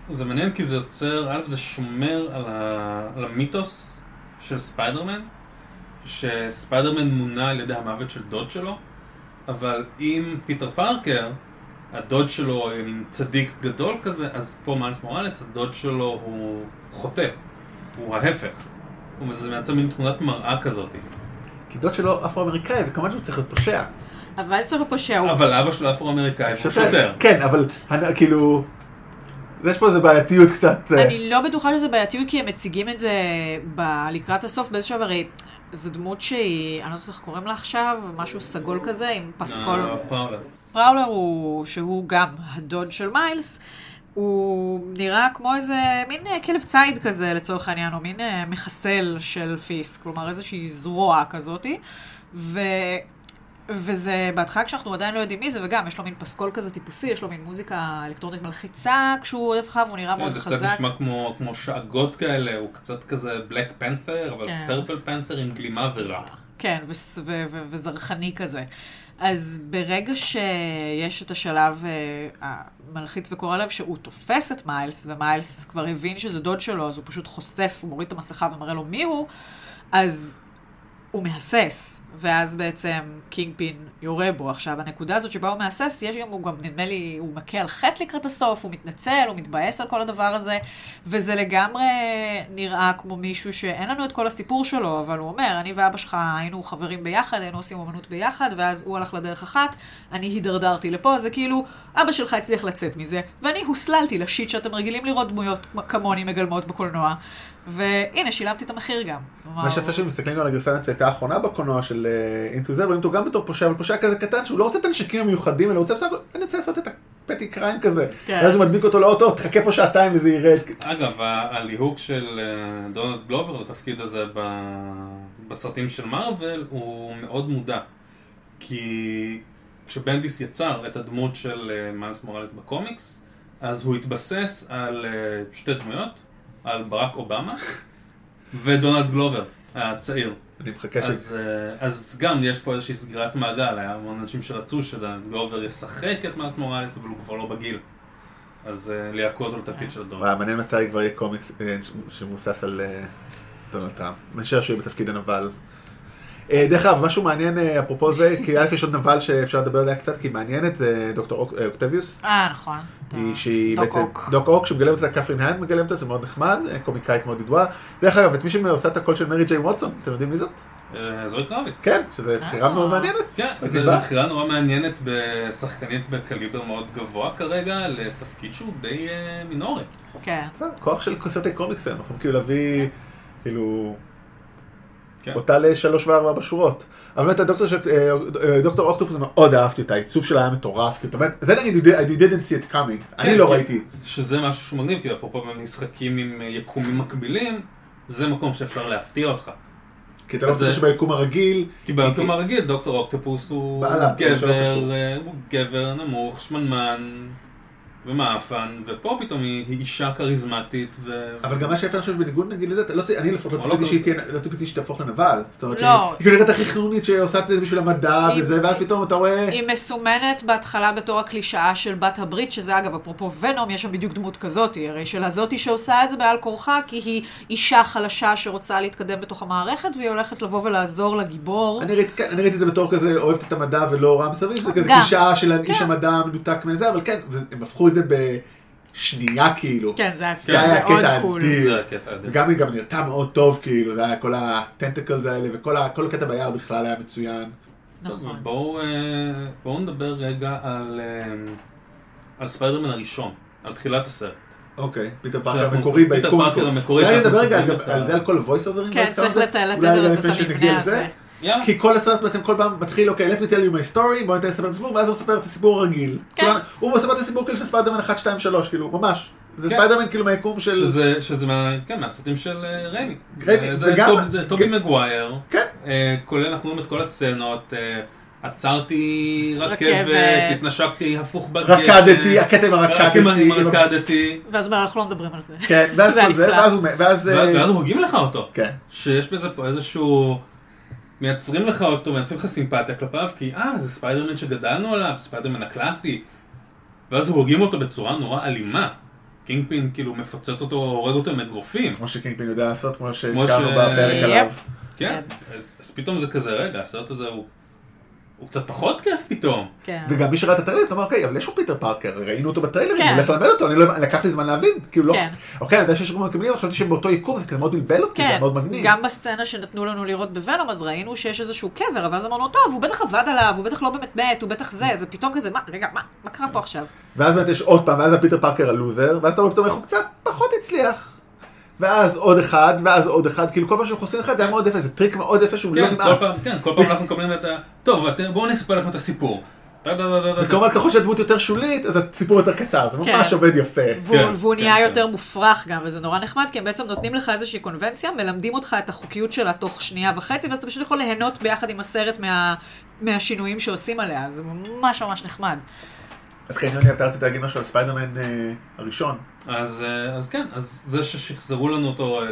זה מעניין כי זה יוצר, א', זה שומר על, ה, על המיתוס של ספיידרמן, שספיידרמן מונע על ידי המוות של דוד שלו, אבל אם פיטר פארקר הדוד שלו מין צדיק גדול כזה, אז פה מיילס מוראלס, הדוד שלו הוא חוטא, הוא ההפך. הוא זה מייצר מין תמונת מראה כזאת. כי דוד שלו אפרו-אמריקאי, וכמובן שהוא צריך להיות פושע. אבל צריך פושע, הוא אבל אבא שלו אפרו-אמריקאי, הוא שוטר. כן, אבל כאילו... יש פה איזה בעייתיות קצת... אה, אני לא בטוחה שזה בעייתיות, כי הם מציגים את זה ב- לקראת הסוף באיזשהו, הרי זו דמות שהיא, אני לא יודעת איך קוראים לה עכשיו, משהו סגול כזה, עם פסקול. אה, פאולה. פראולר הוא, שהוא גם הדוד של מיילס, הוא נראה כמו איזה מין אה, כלב ציד כזה לצורך העניין, או מין אה, מחסל של פיסק, כלומר איזושהי זרוע כזאתי. ו... וזה בהתחלה כשאנחנו עדיין לא יודעים מי זה, וגם יש לו מין פסקול כזה טיפוסי, יש לו מין מוזיקה אלקטרונית מלחיצה כשהוא אוהב לך, והוא נראה כן, מאוד זה קצת חזק. נשמע כמו, כמו שאגות כאלה, הוא קצת כזה בלק פנת'ר, אבל כן. פרפל פנת'ר עם גלימה ורע. כן, וזרחני כזה. אז ברגע שיש את השלב אה, המלחיץ וקורע לב, שהוא תופס את מיילס, ומיילס כבר הבין שזה דוד שלו, אז הוא פשוט חושף, הוא מוריד את המסכה ומראה לו מי הוא, אז הוא מהסס, ואז בעצם קינג פין יורה בו. עכשיו, הנקודה הזאת שבה הוא מהסס, יש גם, הוא גם, נדמה לי, הוא מכה על חטא לקראת הסוף, הוא מתנצל, הוא מתבאס על כל הדבר הזה, וזה לגמרי נראה כמו מישהו שאין לנו את כל הסיפור שלו, אבל הוא אומר, אני ואבא שלך היינו חברים ביחד, היינו עושים אומנות ביחד, ואז הוא הלך לדרך אחת, אני הידרדרתי לפה, זה כאילו, אבא שלך הצליח לצאת מזה, ואני הוסללתי לשיט שאתם רגילים לראות דמויות כמוני מגלמות בקולנוע, והנה, שילמתי את המחיר גם. מה שיפה שמסתכלים על הגרסה שהייתה האחרונה בקולנוע של אינטו זה, רואים אותו גם בתור פושע, אבל פושע כזה קטן, שהוא לא רוצה את הנשקים המיוחדים, אלא הוא רוצה בסך הכל, אני רוצה לעשות את הפטי קריים כזה. כן. ואז הוא מדביק אותו לאוטו, תחכה פה שעתיים וזה ירד. אגב, הליהוק של אה, דונלד גלובר לתפקיד הזה ב- בסרטים של מארוול הוא מאוד מודע. כי כשבנדיס יצר את הדמות של אה, מיילס מוראלס בקומיקס, אז הוא התבסס על אה, שתי דמויות, על ברק אובמה ודונלד גלובר הצעיר. אני מחכה ש... אז, אה, אז גם יש פה איזושהי סגירת מעגל, היה המון אנשים שרצו שגלובר ישחק את מיילס מוראלס, אבל הוא כבר לא בגיל. אז אה, ליהקו אותו לתפקיד של. וואי, מעניין מתי כבר יהיה קומיקס אה, שמבוסס על דונלד טראמפ. אני משער שהוא יהיה בתפקיד הנבל. אה, דרך אגב, משהו מעניין אה, אפרופו זה, כי א' יש עוד נבל שאפשר לדבר עליה קצת, כי היא מעניינת, זה דוקטור אה, אוקטביוס. אה, נכון. היא שהיא דוק בעצם, אוק. דוק אוק, שמגלמת אותה קתרין האן מגלמת אותה, זה מאוד נחמד, קומיקאית מאוד ידועה. דרך אגב, את מי שעושה את הקול של מרי ג'יי ווטסון, אתם יודעים מי זאת? זואי קרביץ. כן, שזו בחירה. מאוד מעניינת. כן, זו. בחירה נורא מעניינת בשחקנית בקליבר מאוד גבוה כרגע, לתפקיד שהוא די מינורי. כן. כוח של סרטי קומיקס אנחנו כאילו להביא, כאילו, כן. אותה לשלוש וארבע בשורות. אבל באמת הדוקטור של, אה, אה, דוקטור אוקטופוס מאוד אהבתי אותה, העיצוב שלה היה מטורף, כי אתה אומר, זה נגיד, you you didn't see it coming, אני כן, לא כן. ראיתי. שזה משהו שהוא מגניב, כי אפרופו במשחקים עם אה, יקומים מקבילים, זה מקום שאפשר להפתיע אותך. כי אתה לא חושב שביקום הרגיל, כי ביקום הרגיל דוקטור אוקטופוס הוא זה לא גבר, הוא גבר נמוך, שמנמן ומאפן, ופה פתאום היא היא אישה כריזמטית ו... אבל גם מה שיפה אני חושב בניגוד נגיד לזה, אתה לא צי- אני לפחות לא אבל ציפיתי לא שהיא תהיה, לא ציפיתי שתהפוך לנבל. זאת אומרת, לא. שהיא- היא נראית הכי חיונית שעושה את זה בשביל המדע היא- וזה, ואז פתאום אתה רואה, היא מסומנת בהתחלה בתור הקלישאה של בת הברית, שזה אגב, אפרופו ונום, יש שם בדיוק דמות כזאת, הרי של הזאתי שעושה את זה בעל כורחה, כי היא אישה חלשה שרוצה להתקדם בתוך המערכת, והיא הולכת לבוא ולעזור לגיבור. אני ראיתי, כן, אני ראיתי את זה בתור כזה אוהבת את המדע ולא רואה מסביב, זה כזה גם. קלישאה של איש. המדע מנותק מזה, אבל כן, זה- הם הפכו את זה בשנייה כאילו. כן, זה היה זה היה הקטע האדיר. וגם היא גם נראתה מאוד טוב כאילו, זה היה כל ה tentacles האלה וכל הקטע ביער בכלל היה מצוין. נכון. בואו אה, בואו נדבר רגע על אה, על ספיידרמן הראשון, על תחילת הסרט. אוקיי, פיטר פארקר המקורי פיטר ביקום פארקר המקורי אולי נדבר רגע על- את זה, על כל ה voice over ים. כן, צריך לתת לתת את המבנה הזה. יאללה. כי כל הסרט בעצם כל פעם מתחיל, אוקיי, let me tell you my story, בוא ניתן לספר את הסיפור, ואז הוא מספר את הסיפור הרגיל. כן. הוא מספר את הסיפור כאילו של ספיידרמן 1, 2, 3, כאילו, ממש. זה כן. ספיידרמן כאילו מהיקום של... שזה, שזה מה, כן, מהסרטים של אה, ריימי. ריימי, אה, זה, וגם- טוב, זה טובי כן. מגווייר, כן. אה, כולל אנחנו רואים את כל הסצנות, עצרתי רכבת. התנשקתי הפוך בגשם, רקדתי, הקטע עם רק הרקדתי. הרקדתי, ואז הוא אומר, אנחנו לא מדברים על זה. כן, ואז הוא... ואז... ואז ואז הורגים לך אותו. כן. שיש בזה פה איזשהו... מייצרים לך אותו, מייצרים לך סימפתיה כלפיו, כי אה, זה ספיידרמן שגדלנו עליו, ספיידרמן הקלאסי. ואז הורגים אותו בצורה נורא אלימה. קינג פין כאילו מפוצץ אותו, הורג אותו עם אגרופים. כמו שקינגפין יודע לעשות, כמו שהזכרנו ש- בפרק. עליו. כן, אז, אז פתאום זה כזה, רגע, הסרט הזה הוא הוא קצת פחות כיף פתאום. כן. וגם מי שראה את הטריילר, אתה אומר, אוקיי, אבל יש פה פיטר פארקר, ראינו אותו בטריילרים, כן. הוא הולך ללמד אותו, אני לא, לקח לי זמן להבין, כאילו לא, כן. אוקיי, אני יודע שיש יקומים מקבילים, חשבתי שבאותו יקום זה כזה מאוד בלבל אותי, זה כן, היה מאוד מגניב. גם בסצנה שנתנו לנו לראות בוונום, אז ראינו שיש איזשהו קבר, ואז אמרנו, טוב, הוא בטח עבד עליו, הוא בטח לא באמת מת, הוא בטח זה, זה פתאום כזה, מה, רגע, מה, מה קרה פה עכשיו? ואז באמת יש עוד פעם, ואז הפיטר פארקר הלוזר, ואז אתה רואה פתאום איך הוא קצת פחות הצליח. ואז עוד אחד, ואז עוד אחד, כאילו כל פעם שאנחנו עושים אחד זה היה מאוד יפה, זה טריק מאוד יפה שהוא לא כן, כל נמאס. כן, כל פעם אנחנו מקבלים את ה... טוב, בואו אני אספר לכם את הסיפור. וכמובן ככל שהדמות יותר שולית, אז הסיפור יותר קצר, זה ממש כן. עובד יפה. והוא, כן, כן, נהיה כן. יותר מופרך גם, וזה נורא נחמד, כי הם בעצם נותנים לך איזושהי קונבנציה, מלמדים אותך את החוקיות שלה תוך שנייה וחצי, ואז אתה פשוט יכול ליהנות ביחד עם הסרט מה, מהשינויים שעושים עליה, זה ממש ממש נחמד. אז כן, יוני, אתה רצית להגיד משהו על ספיידרמן אה, הראשון. אז, אה, אז כן, אז זה ששחזרו לנו אותו אה,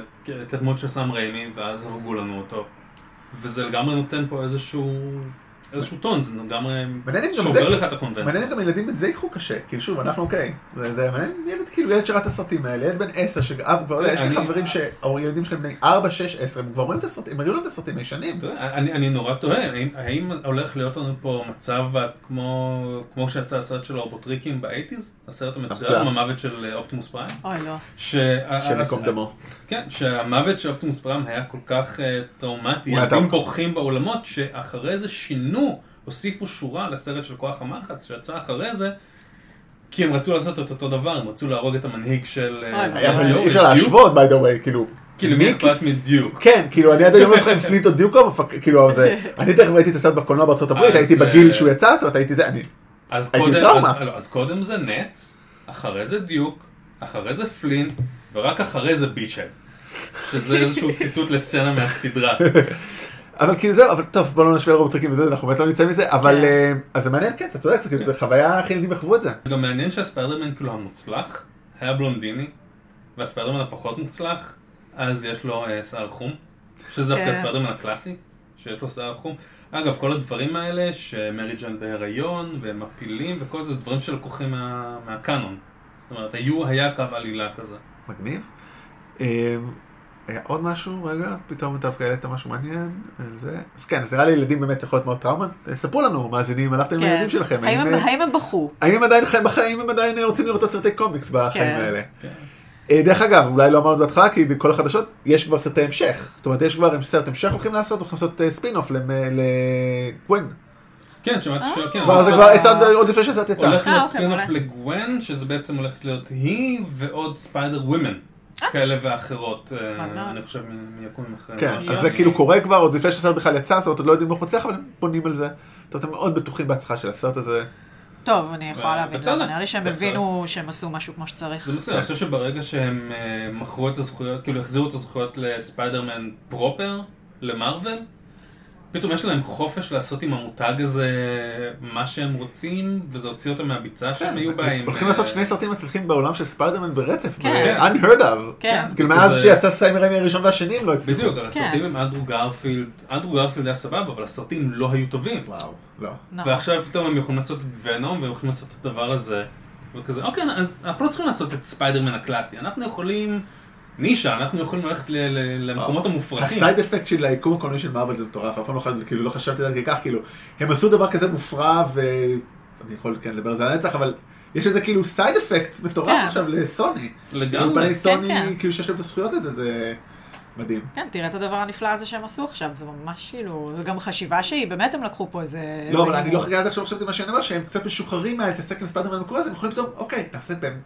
כדמות של סאם ריימי, ואז הרגו לנו אותו. וזה לגמרי נותן פה איזשהו, איזשהו טון, זה לגמרי שובר זה- לך את הקונבנציה. מעניין אם גם ילדים את זה ייקחו קשה, כאילו שוב, אנחנו אוקיי, זה זה מעניין, ילד כאילו, ילד שראה את הסרטים האלה, ילד בן עשר, שכבר, יש לי חברים שהילדים שלהם בני ארבע, שש, עשר, הם כבר רואים את הסרטים, הם להם את הסרטים הישנים. אני, אני נורא תוהה, האם, הולך להיות לנו פה מצב כמו, כמו שיצא הסרט של הרובוטריקים באייטיז? הסרט המצוין, המוות של אה, אופטימוס פריים? אוי, לא. ש... השם ייקום דמו. כן, שהמוות של אופטימוס פריים היה כל כך uh, טראומטי, ילדים בורחים באולמות, שאחרי זה שינו, הוסיפו שורה לסרט של כוח המחץ שיצא אחרי זה, כי הם רצו לעשות את אותו דבר, הם רצו להרוג את המנהיג של... אה. אבל אי אפשר. להשוות, by the way, כאילו. כאילו, מי אכפת מדיוק? כן, כאילו, אני עד היום לא זוכר אם פליט או דיוק, או מפק- כאילו, זה, *laughs* אני תכף ראיתי את הסרט בקולנוע בארצות הברית, הייתי אה, בגיל שהוא יצא, זאת אומרת, הייתי זה, אני, אז הייתי קודם, בטראומה. אז, לא, אז קודם זה נץ, אחרי זה דיוק, אחרי זה פלין, ורק אחרי זה ביצ'הד. שזה איזשהו ציטוט לסצנה מהסדרה. *laughs* אבל כאילו זהו, אבל טוב, בוא לא נשווה לרובוטריקים וזה, אנחנו באמת לא נמצאים מזה, אבל, כן. אה, אז זה מעניין, כן, אתה צודק, זה כאילו, חוויה, איך ילדים יחוו את זה. זה גם מעניין שהספיידרמן כאילו המוצלח היה בלונדיני, והספיידרמן הפחות מוצלח, אז יש לו אה, שיער חום, שזה דווקא כן. הספיידרמן הקלאסי, שיש לו שיער חום. אגב, כל הדברים האלה, שמרי ג'אן בהיריון, ומפילים, וכל זה, זה דברים שלקוחים מה, מהקאנון. זאת אומרת, היו, היה קו עלילה כזה. מגניב. אה, היה עוד משהו, רגע, פתאום אתה דווקא העלית משהו מעניין, על זה. אז כן, אז נראה לי ילדים באמת יכול להיות מאוד טראומה. אה, ספרו לנו, מאזינים, הלכתם עם כן. הילדים שלכם, האם הם- אה, האם הם בכו? האם הם עדיין חיים בחיים, הם עדיין אה, רוצים לראות עוד סרטי קומיקס בחיים כן. האלה. כן. אה, דרך אגב, אולי לא אמרנו את זה בהתחלה, כי כל החדשות, יש כבר סרטי המשך. זאת אומרת, יש כבר סרט המשך הולכים לעשות, הולכים לעשות ספין-אוף לגוון. כן, שמעתי ש... כן, זה כבר יצא עוד לפני שהסרט יצא. הולך אה, להיות אוקיי, ספין-אוף מעולה. לגוון, שזה בעצם הולך להיות היא ועוד Spider Women. כאלה ואחרות, אה. אני חושב, מ- מיקומים אחרים. כן, משהו. אז זה כאילו קורה כבר, עוד לפני שהסרט בכלל יצא, זאת אומרת, עוד לא יודעים איך הוא מצליח, אבל הם בונים על זה. זאת אומרת, הם מאוד בטוחים בהצלחה של הסרט הזה. טוב, אני יכולה להבין נראה לי שהם. הבינו שהם עשו משהו כמו שצריך. זה מצוין, אני חושב שברגע שהם אה, מכרו את הזכויות, כאילו החזירו את הזכויות לספיידרמן proper, למרוויל, פתאום יש להם חופש לעשות עם המותג הזה מה שהם רוצים, וזה הוציא אותם מהביצה שהם היו בה עם... הולכים אה, לעשות שני סרטים מצליחים בעולם של ספיידרמן ברצף, כן. ב- unheard of. כן. כאילו מאז שיצא סם ריימי הראשון והשני הם לא הצליחו. בדיוק, הסרטים כן. עם אנדרו גרפילד, אנדרו גרפילד היה סבבה, אבל הסרטים לא היו טובים. וואו, לא. נכון. ועכשיו פתאום הם יכולים לעשות את ונום, והם יכולים לעשות את הדבר הזה. וכזה, אוקיי, אז אנחנו לא צריכים לעשות את ספיידרמן הקלאסי, אנחנו יכולים... נישה, אנחנו יכולים ללכת ל- ל- למקומות המופרכים. ה side effect של היקום הקולנועי של מארוול זה מטורף, אף פעם לא חשבתי, כאילו לא חשבתי על זה כך, כאילו, הם עשו דבר כזה מופרע ואני יכול כן לדבר על זה לנצח, אבל יש איזה כאילו side effect מטורף כן. עכשיו לסוני. לגמרי. אולפני סוני, כן. כאילו שיש להם את הזכויות לזה, זה מדהים. כן, תראה את הדבר הנפלא הזה שהם עשו עכשיו, זה ממש כאילו, זה גם חשיבה שהיא, באמת הם לקחו פה איזה... לא, אבל אני. לא חגגתי עכשיו חשבתי מה שאני אומר, שהם קצת משוחררים מהלהתעסק עם ספיידרמן המקורי הזה, הם יכולים פתאום, אוקיי, נעשה בהם.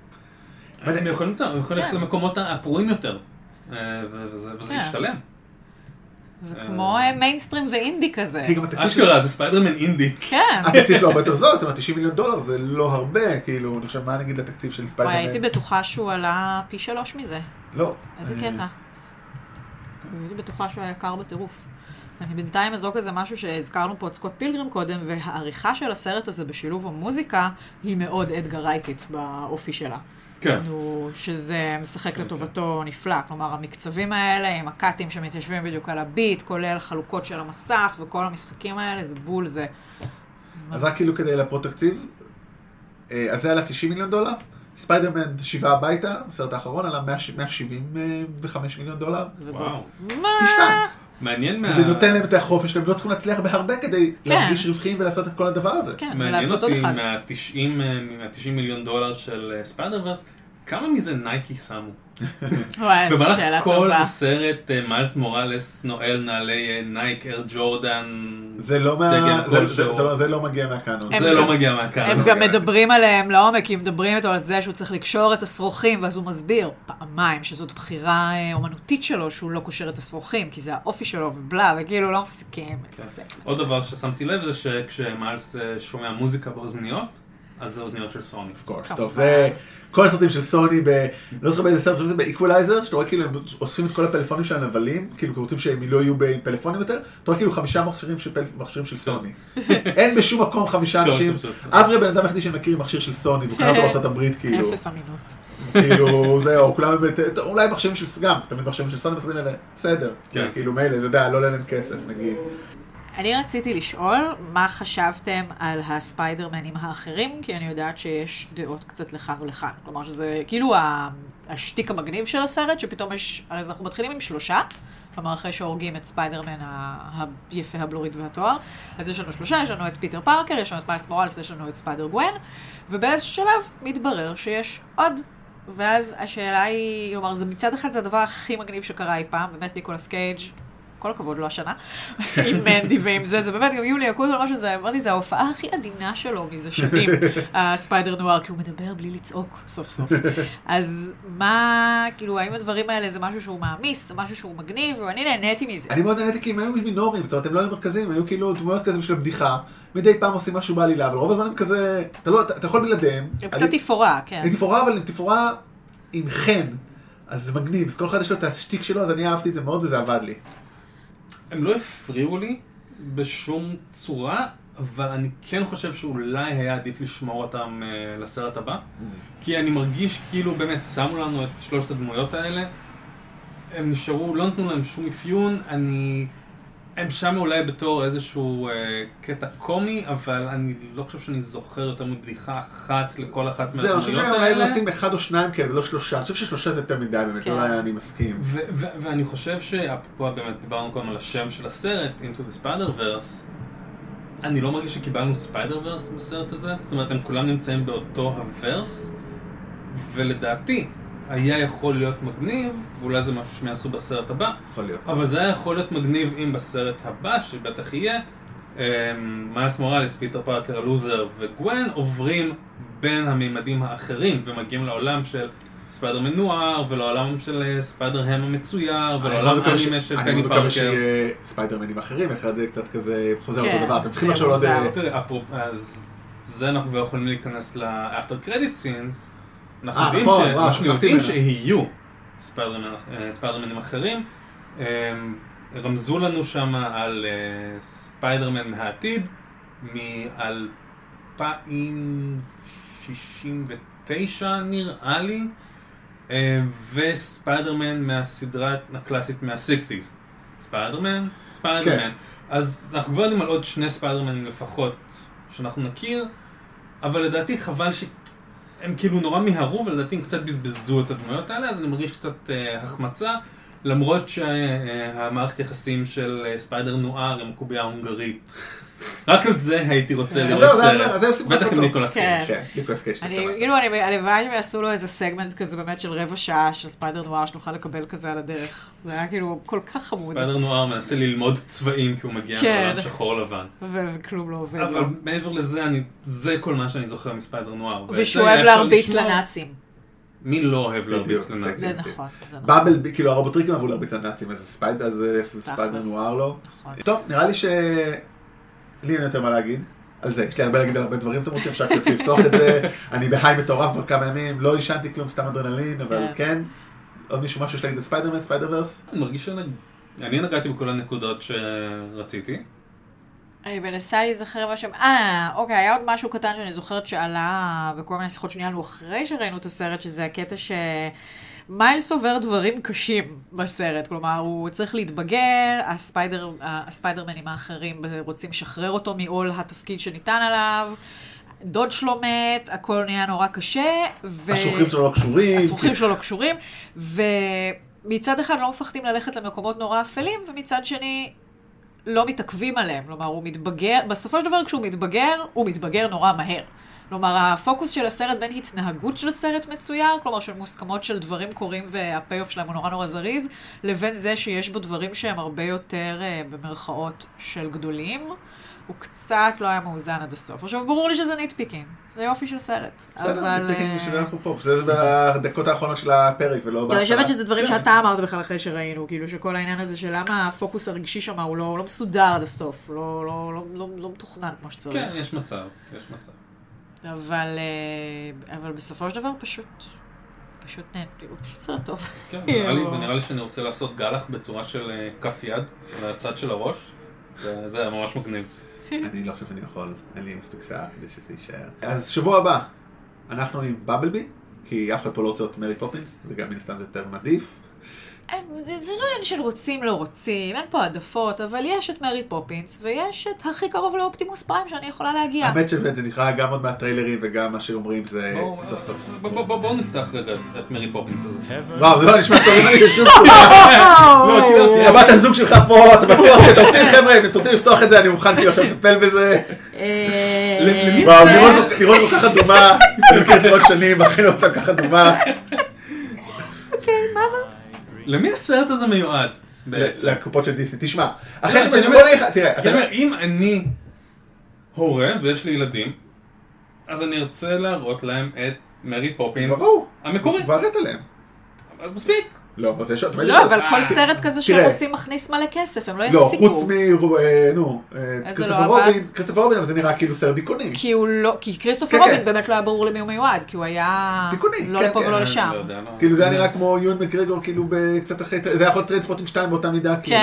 הם יכולים למצוא, הם יכולים ללכת כן. למקומות הפרועים יותר. אה, וזה כן. ישתלם. זה אה, כמו אה, מיינסטרים ואינדי כזה. כי גם התקציב שלו- אשכרה, זה ספיידרמן אינדי. כן. התקציב שלו הרבה יותר זול, זאת אומרת 90 מיליון דולר זה לא הרבה, כאילו, אני חושב, מה נגיד לתקציב של וואי, ספיידרמן? הייתי בטוחה שהוא עלה פי שלוש מזה. לא. איזה קטע. הייתי בטוחה שהוא היה יקר בטירוף. אני בינתיים אזרוק איזה משהו שהזכרנו פה את סקוט פילגרים קודם, והעריכה של הסרט הזה בשילוב המוזיקה היא מאוד אדגר רייטית באופי שלה. כן. כאילו, שזה משחק לטובתו נפלא. כלומר, המקצבים האלה עם הקאטים שמתיישבים בדיוק על הביט, כולל חלוקות של המסך וכל המשחקים האלה, זה בול זה. אז רק כאילו כדי לפרוט תקציב, אה, אז זה עלה 90 מיליון דולר, ספיידרמן שבעה הביתה, הסרט האחרון עלה 100 175 מיליון דולר. וואו. מה? פי שתיים. מעניין מה... זה נותן להם את החופש שלהם, לא צריכים להצליח בהרבה כדי להרגיש רווחיים ולעשות את כל הדבר הזה. כן, מעניין ולעשות עוד אותי אחד. מה-90 מה-90 מיליון דולר של אה, ספיידר-ורס, כמה מזה נייקי שמו? וואי, במהלך כל. הסרט, אה, מיילס מוראלס נועל נעלי אה, נייק, אייר ג'ורדן, זה לא זה- לא מגיע מהקאנון. זה לא מגיע מהקהל. הם גם מדברים עליהם לעומק, כי הם מדברים איתו על זה שהוא צריך לקשור את השרוכים, ואז הוא מסביר פעמיים שזאת בחירה אה, אומנותית שלו, שהוא לא קושר את השרוכים, כי זה האופי שלו ובלה, וכאילו לא מפסיקים. זה. עוד דבר ששמתי לב זה שכשמיילס שומע מוזיקה באוזניות, אז זה אוזניות של סוני. Of course. כמובן. טוב, זה כל הסרטים של סוני, ב... לא זוכר באיזה סרט, שזה באיקוולייזר, שאתה רואה כאילו הם אוספים את כל הפלאפונים של הנבלים, כאילו כי רוצים שהם לא יהיו עם פלאפונים יותר, אתה רואה כאילו חמישה מכשירים של, פל... מכשירים של סוני. *laughs* אין בשום מקום חמישה טוב, אנשים. אברי בן אדם היחידי שמכיר מכשיר של סוני, והוא קנה אותו בארצות הברית, *laughs* כאילו, אפס אמינות. כאילו, זהו, כולם באמת, אולי מכשירים של, גם, תמיד מכשירים של סוני בסרטים האלה, בסדר, כן. כאילו מילא, אתה יודע, לא עולה להם כסף, נגיד. אני רציתי לשאול מה חשבתם על הספיידרמנים האחרים, כי אני יודעת שיש דעות קצת לכאן ולכאן. כלומר שזה כאילו השטיק המגניב של הסרט, שפתאום יש, הרי אנחנו מתחילים עם שלושה, כלומר אחרי שהורגים את ספיידרמן היפה, הבלורית והתואר, אז יש לנו שלושה, יש לנו את פיטר פארקר, יש לנו את מיילס מוראלס ויש לנו את ספיידר גווין, ובאיזשהו שלב מתברר שיש עוד. ואז השאלה היא, כלומר, זה מצד אחד זה הדבר הכי מגניב שקרה אי פעם, באמת ניקולס קייג', כל הכבוד, לא השנה, עם מנדי ועם זה, זה באמת, גם יולי יקוד או משהו, זה, אמרתי, זה ההופעה הכי עדינה שלו מזה שנים, *laughs* הספיידר נואר, כי הוא מדבר בלי לצעוק סוף סוף. אז מה, כאילו, האם הדברים האלה זה משהו שהוא מעמיס, זה משהו שהוא מגניב, ואני נהניתי מזה. אני מאוד נהניתי כי הם היו מינוריים, זאת אומרת, הם לא היו מרכזיים, הם היו כאילו דמויות כזה של בדיחה, מדי פעם עושים משהו בעלילה, אבל רוב הזמן הם כזה, אתה לא, אתה אתה יכול בלעדיהם. הם קצת תפאורה, כן. אני תפאורה, אבל הם תפאורה עם חן, אז זה מגניב, אז כל אחד יש לו את השטיק שלו, אז אני אהבתי את זה מאוד וזה עבד לי. הם לא הפריעו לי בשום צורה, אבל אני כן חושב שאולי היה עדיף לשמור אותם אה, לסרט הבא. כי אני מרגיש כאילו באמת שמו לנו את שלושת הדמויות האלה, הם נשארו, לא נתנו להם שום אפיון, אני... הם שם אולי בתור איזשהו אה, קטע קומי, אבל אני לא חושב שאני זוכר יותר מבדיחה אחת לכל אחת זהו, אני חושב מהדמויות שאולי הם האלה. עושים אחד או שניים כאלה, ולא שלושה, אני חושב ששלושה זה יותר מדי באמת, כן. אולי אני מסכים. ו- ו- ואני חושב שאפרופו באמת דיברנו קודם על השם של הסרט, Into the Spider-Verse, אני לא מרגיש שקיבלנו ספיידר-ורס בסרט הזה, זאת אומרת הם כולם נמצאים באותו ה verse, ולדעתי היה יכול להיות מגניב, ואולי זה משהו שהם יעשו בסרט הבא, יכול להיות. אבל זה היה יכול להיות מגניב אם בסרט הבא, שבטח יהיה, אמ, מיילס מוראליס, פיטר פארקר, לוזר וגווין עוברים בין המימדים האחרים ומגיעים לעולם של ספיידרמן נוער, ולעולם של אה, ספיידר הם המצויר, אני ולעולם מקווה האנימה של אני פני מאוד מקווה פארקר. שיהיה ספיידרמנים אחרים, אחרת זה קצת כזה חוזר כן. אותו דבר, אתם צריכים זה לחשוב על זה. תראה, אז זה אנחנו כבר יכולים להיכנס ל after credit scenes. אנחנו אה, יודעים נכון, ש- וואו, אנחנו שכחתי יודעים ממנו. שיהיו ספיידרמן- אה, ספיידרמנים אחרים. אמ, רמזו לנו שם על אה, ספיידרמן מהעתיד מ-2069 נראה לי, וספיידרמן מהסדרה הקלאסית מה-60's. ספיידרמן, ספיידרמן. כן. אז אנחנו כבר יודעים על עוד שני ספיידרמנים לפחות שאנחנו נכיר, אבל לדעתי חבל ש... הם כאילו נורא מיהרו, ולדעתי הם קצת בזבזו את הדמויות האלה, אז אני מרגיש קצת אה, החמצה, למרות שהמערכת יחסים של אה, ספיידר נוער עם הקובייה ההונגרית. רק על זה הייתי רוצה לראות סרט, בטח עם. ניקולס כן. קייג'. כן, ניקולס קייג' אני, תעשה כאילו, אני, הלוואי יעשו לו איזה סגמנט כזה באמת של רבע שעה של ספיידר נוער שנוכל לקבל כזה על הדרך. זה היה כאילו כל כך חמוד. ספיידר נוער מנסה ללמוד צבעים כי הוא מגיע כן. מעולם שחור לבן. וכלום לא עובד. אבל. מעבר לזה, אני, זה כל מה שאני זוכר מספיידר נוער. ושהוא אוהב להרביץ. לנאצים. מי לא אוהב להרביץ לנאצים? זה נכון. זה נכון. אבל, כאילו הרובוטריקים אהבו להרביץ לנאצים, אז ספיידר זה ספיידר תכלס. נוער לא. נכון. טוב, נראה לי ש... לי אין יותר מה להגיד. על זה, יש לי הרבה להגיד על הרבה דברים, אתם רוצים אפשר כאילו לפתוח את זה, אני ב high מטורף כבר כמה ימים, לא עישנתי כלום, סתם אדרנלין, אבל כן. כן. עוד מישהו משהו שיש להגיד על ספיידרמן, ספיידר ורס? אני מרגיש שאני נגעתי בכל הנקודות שרציתי. אני מנסה להיזכר מה שם, אה, אוקיי, היה עוד משהו קטן שאני זוכרת שעלה בכל מיני שיחות שניהלנו אחרי שראינו את הסרט, שזה הקטע ש... מיילס עובר דברים קשים בסרט, כלומר, הוא צריך להתבגר, הספיידר, הספיידרמנים האחרים רוצים לשחרר אותו מעול התפקיד שניתן עליו, דוד שלו מת, הכל נהיה נורא קשה, ו... השוחרים שלו לא קשורים. הסרוכים שלו לא קשורים, מצד אחד לא מפחדים ללכת למקומות נורא אפלים, ומצד שני לא מתעכבים עליהם. כלומר, הוא מתבגר, בסופו של דבר כשהוא מתבגר, הוא מתבגר נורא מהר. כלומר, הפוקוס של הסרט בין התנהגות של סרט מצויר, כלומר של מוסכמות של דברים קורים והפי-אוף שלהם הוא נורא נורא זריז, לבין זה שיש בו דברים שהם הרבה יותר, אה, במרכאות, של גדולים. הוא קצת לא היה מאוזן עד הסוף. עכשיו, ברור לי שזה nitpicking, זה יופי של סרט. בסדר, אבל... nitpicking אה, בשביל אנחנו פה, זה בדקות האחרונות של הפרק ולא לא, אני בהתחלה. חושבת שזה דברים שאתה אמרת בכלל אחרי שראינו, כאילו שכל העניין הזה של למה הפוקוס הרגשי שם הוא לא, לא מסודר עד הסוף, לא, לא, לא, מתוכנן כמו כן, שצריך. יש מצב, יש מצב. אבל, אה, אבל בסופו של דבר פשוט, פשוט נהניתי, הוא פשוט סרט טוב. כן, *laughs* נראה לי. ונראה לי שאני רוצה לעשות גלח בצורה של אה, כף יד, מהצד של הראש. זה זה היה ממש מגניב. *laughs* אני לא חושב שאני יכול, אין לי מספיק שיער כדי שזה יישאר. אז שבוע הבא, אנחנו עם במבלבי, כי אף אחד פה לא רוצה להיות מרי פופינס, וגם מן הסתם זה יותר מעדיף. זה לא עניין של רוצים לא רוצים, אין פה העדפות, אבל יש את מרי פופינס, ויש את הכי קרוב לאופטימוס פריים שאני יכולה להגיע. האמת שבאמת זה נקרא גם עוד מהטריילרים וגם מה שאומרים זה סוף סוף. בוא- בוא- בוא- בואו נפתח רגע את מרי פופינס הזה. וואו, זה לא נשמע טוב, אין לי בשום צורה. *laughs* לא, כאילו, כי- הבת הזוג שלך פה, אתה בטוח, אתה רוצים, חבר'ה, אם אתם רוצים לפתוח את זה, אני מוכן כאילו עכשיו לטפל בזה. אה, וואו, לראות בו ככה דומה, אני מכיר את זה עוד שנים, מכין אותה ככה דומה. למי הסרט הזה מיועד בעצם? לקופות של דיסני. תשמע, לא, אחרי נגיד לך, תראה, אתה אומר, אם אני הורה ויש לי ילדים, אז אני ארצה להראות להם את מרי פופינס ברור. המקורי. כבר הראת להם. אז מספיק. לא, אז יש עוד, תמיד יש לא. אבל כל סרט כזה שהם. עושים מכניס מלא כסף, הם לא לא, יפסיקו. חוץ מ... אה, נו, אה, כריסטופר לא עבד? רובין, כריסטופר רובין, אבל זה נראה כאילו סרט דיכאוני. כי הוא לא, כי כריסטופר כן, רובין כן. באמת לא היה ברור למי הוא מיועד, כי הוא היה... דיכאוני, לא כן, לפה כן. ולא לשם. לא יודע, לא. כאילו זה היה נראה כמו יואן מקגרגור, כאילו קצת אחרי, זה היה יכול להיות טרנספוטינג 2 באותה מידה, כאילו.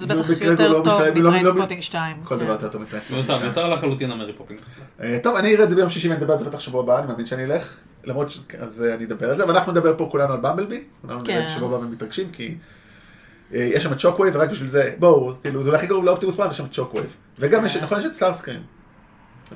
כן, זה בטח יותר לא טוב משתלם, לא- לא- מטריינספוטינג 2. כל כן. דבר יותר טוב מטרנספוטינג. מיותר, מיותר לחלוטין המרי פופינס הזה. אה, טוב, אני אראה את זה ביום שישי ואני אדבר על זה בטח שבוע הבא, אני מאמין שאני אלך. למרות ש... אז אה, אני אדבר על זה, אבל אנחנו נדבר פה כולנו על במבלבי. כולנו נראה את זה כן. שבוע הבא ומתרגשים, כי אה, יש שם את שוקווייב, ורק בשביל זה, בואו, כאילו, זה הכי קרוב לאופטימוס פריים, יש שם את שוקווייב. וגם יש, כן. נכון, יש את סטארסקרים.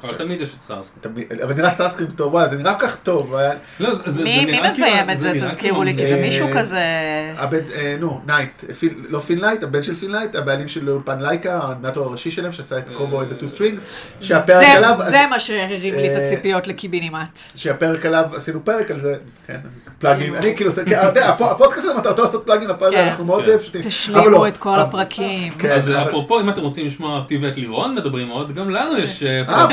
אבל תמיד יש את סארס. תמיד- אבל נראה סטארסקרים טוב, וואי, זה נראה כל כך טוב. לא, זה- זה מי מי נראה כאילו- מביים את זה? תזכירו כאילו- לי, כי זה אה, מישהו כזה... אה, נו, נייט, לא פינלייט, הבן של פינלייט, הבעלים של אולפן לייקה, האנימטור הראשי שלהם, שעשה את קובו את הטו סטרינגס, שהפרק זה- עליו, זה מה שהרים לי את אה, הציפיות לקיבינימט. שהפרק עליו, עשינו פרק על זה, כן, פלאגים, אני כאילו, הפודקאסט הזה מטרתו לעשות פלאגים לפרק, כן. אנחנו מאוד כן. פשוטים. אבל תשלימו לא, את כל הפרקים. כן, אז אפרופו, אם אתם רוצים לשמוע אותי ואת לירון מדברים עוד, גם לנו יש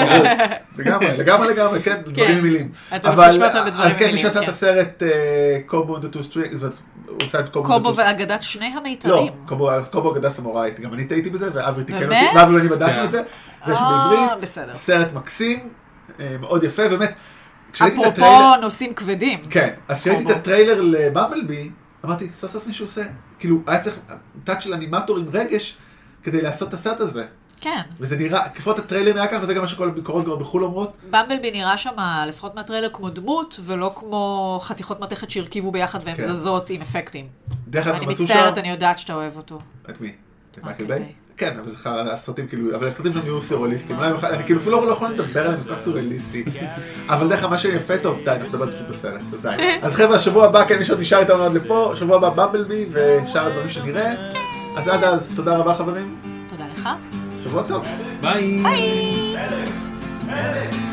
ברור. *laughs* לגמרי, לגמרי, לגמרי, כן, דברים עם מילים. אתה אבל, בדברים אז כן, מי שעשה את כן. הסרט אה, קובו the Two Strings, הוא עשה את קובו קובו ואגדת שני לא, המיתרים. קובו, קובו אגדה סמוראית, גם אני טעיתי בזה, ואברי תיקן אותי? ואברי ואני בדקנו כן. את זה, זה יש אה, בעברית, בסדר. סרט מקסים, אה, מאוד יפה, באמת, אפרופו נושאים כבדים. כן, אז כשראיתי את. הטריילר לבמבלבי, אמרתי, סוף סוף מישהו עושה, כאילו, היה צריך טאץ' של אנימטור עם רגש, כדי לעשות את הסרט הזה, כן. וזה נראה, לפחות הטריילר נראה ככה, וזה גם מה שכל הביקורות כבר בחו"ל אומרות, במבלבי נראה שם, לפחות מהטריילר, כמו דמות, ולא כמו חתיכות מתכת שהרכיבו ביחד והן כן. זזות עם אפקטים. דרך אגב, אני מצטערת, שם, אני יודעת שאתה אוהב אותו. את מי? את מייקל מייקל ביי? כן, אבל זה ח- הסרטים כאילו, אבל הסרטים שם יהיו סוריאליסטיים, אולי בכלל- אני כאילו אפילו לא יכול לדבר עליהם כל כך סוריאליסטי, אבל דרך אגב, מה שיפה טוב, די, אנחנו נדבר על זה פשוט בסרט, אז די. אז חבר'ה, השבוע הבא, כן, מי שעוד נשאר איתנו עד לפה, שבוע הבא במבלבי ושאר הדברים שנראה, אז עד אז, תודה רבה חברים, תודה לך. שבוע טוב. ביי. ביי! Medic!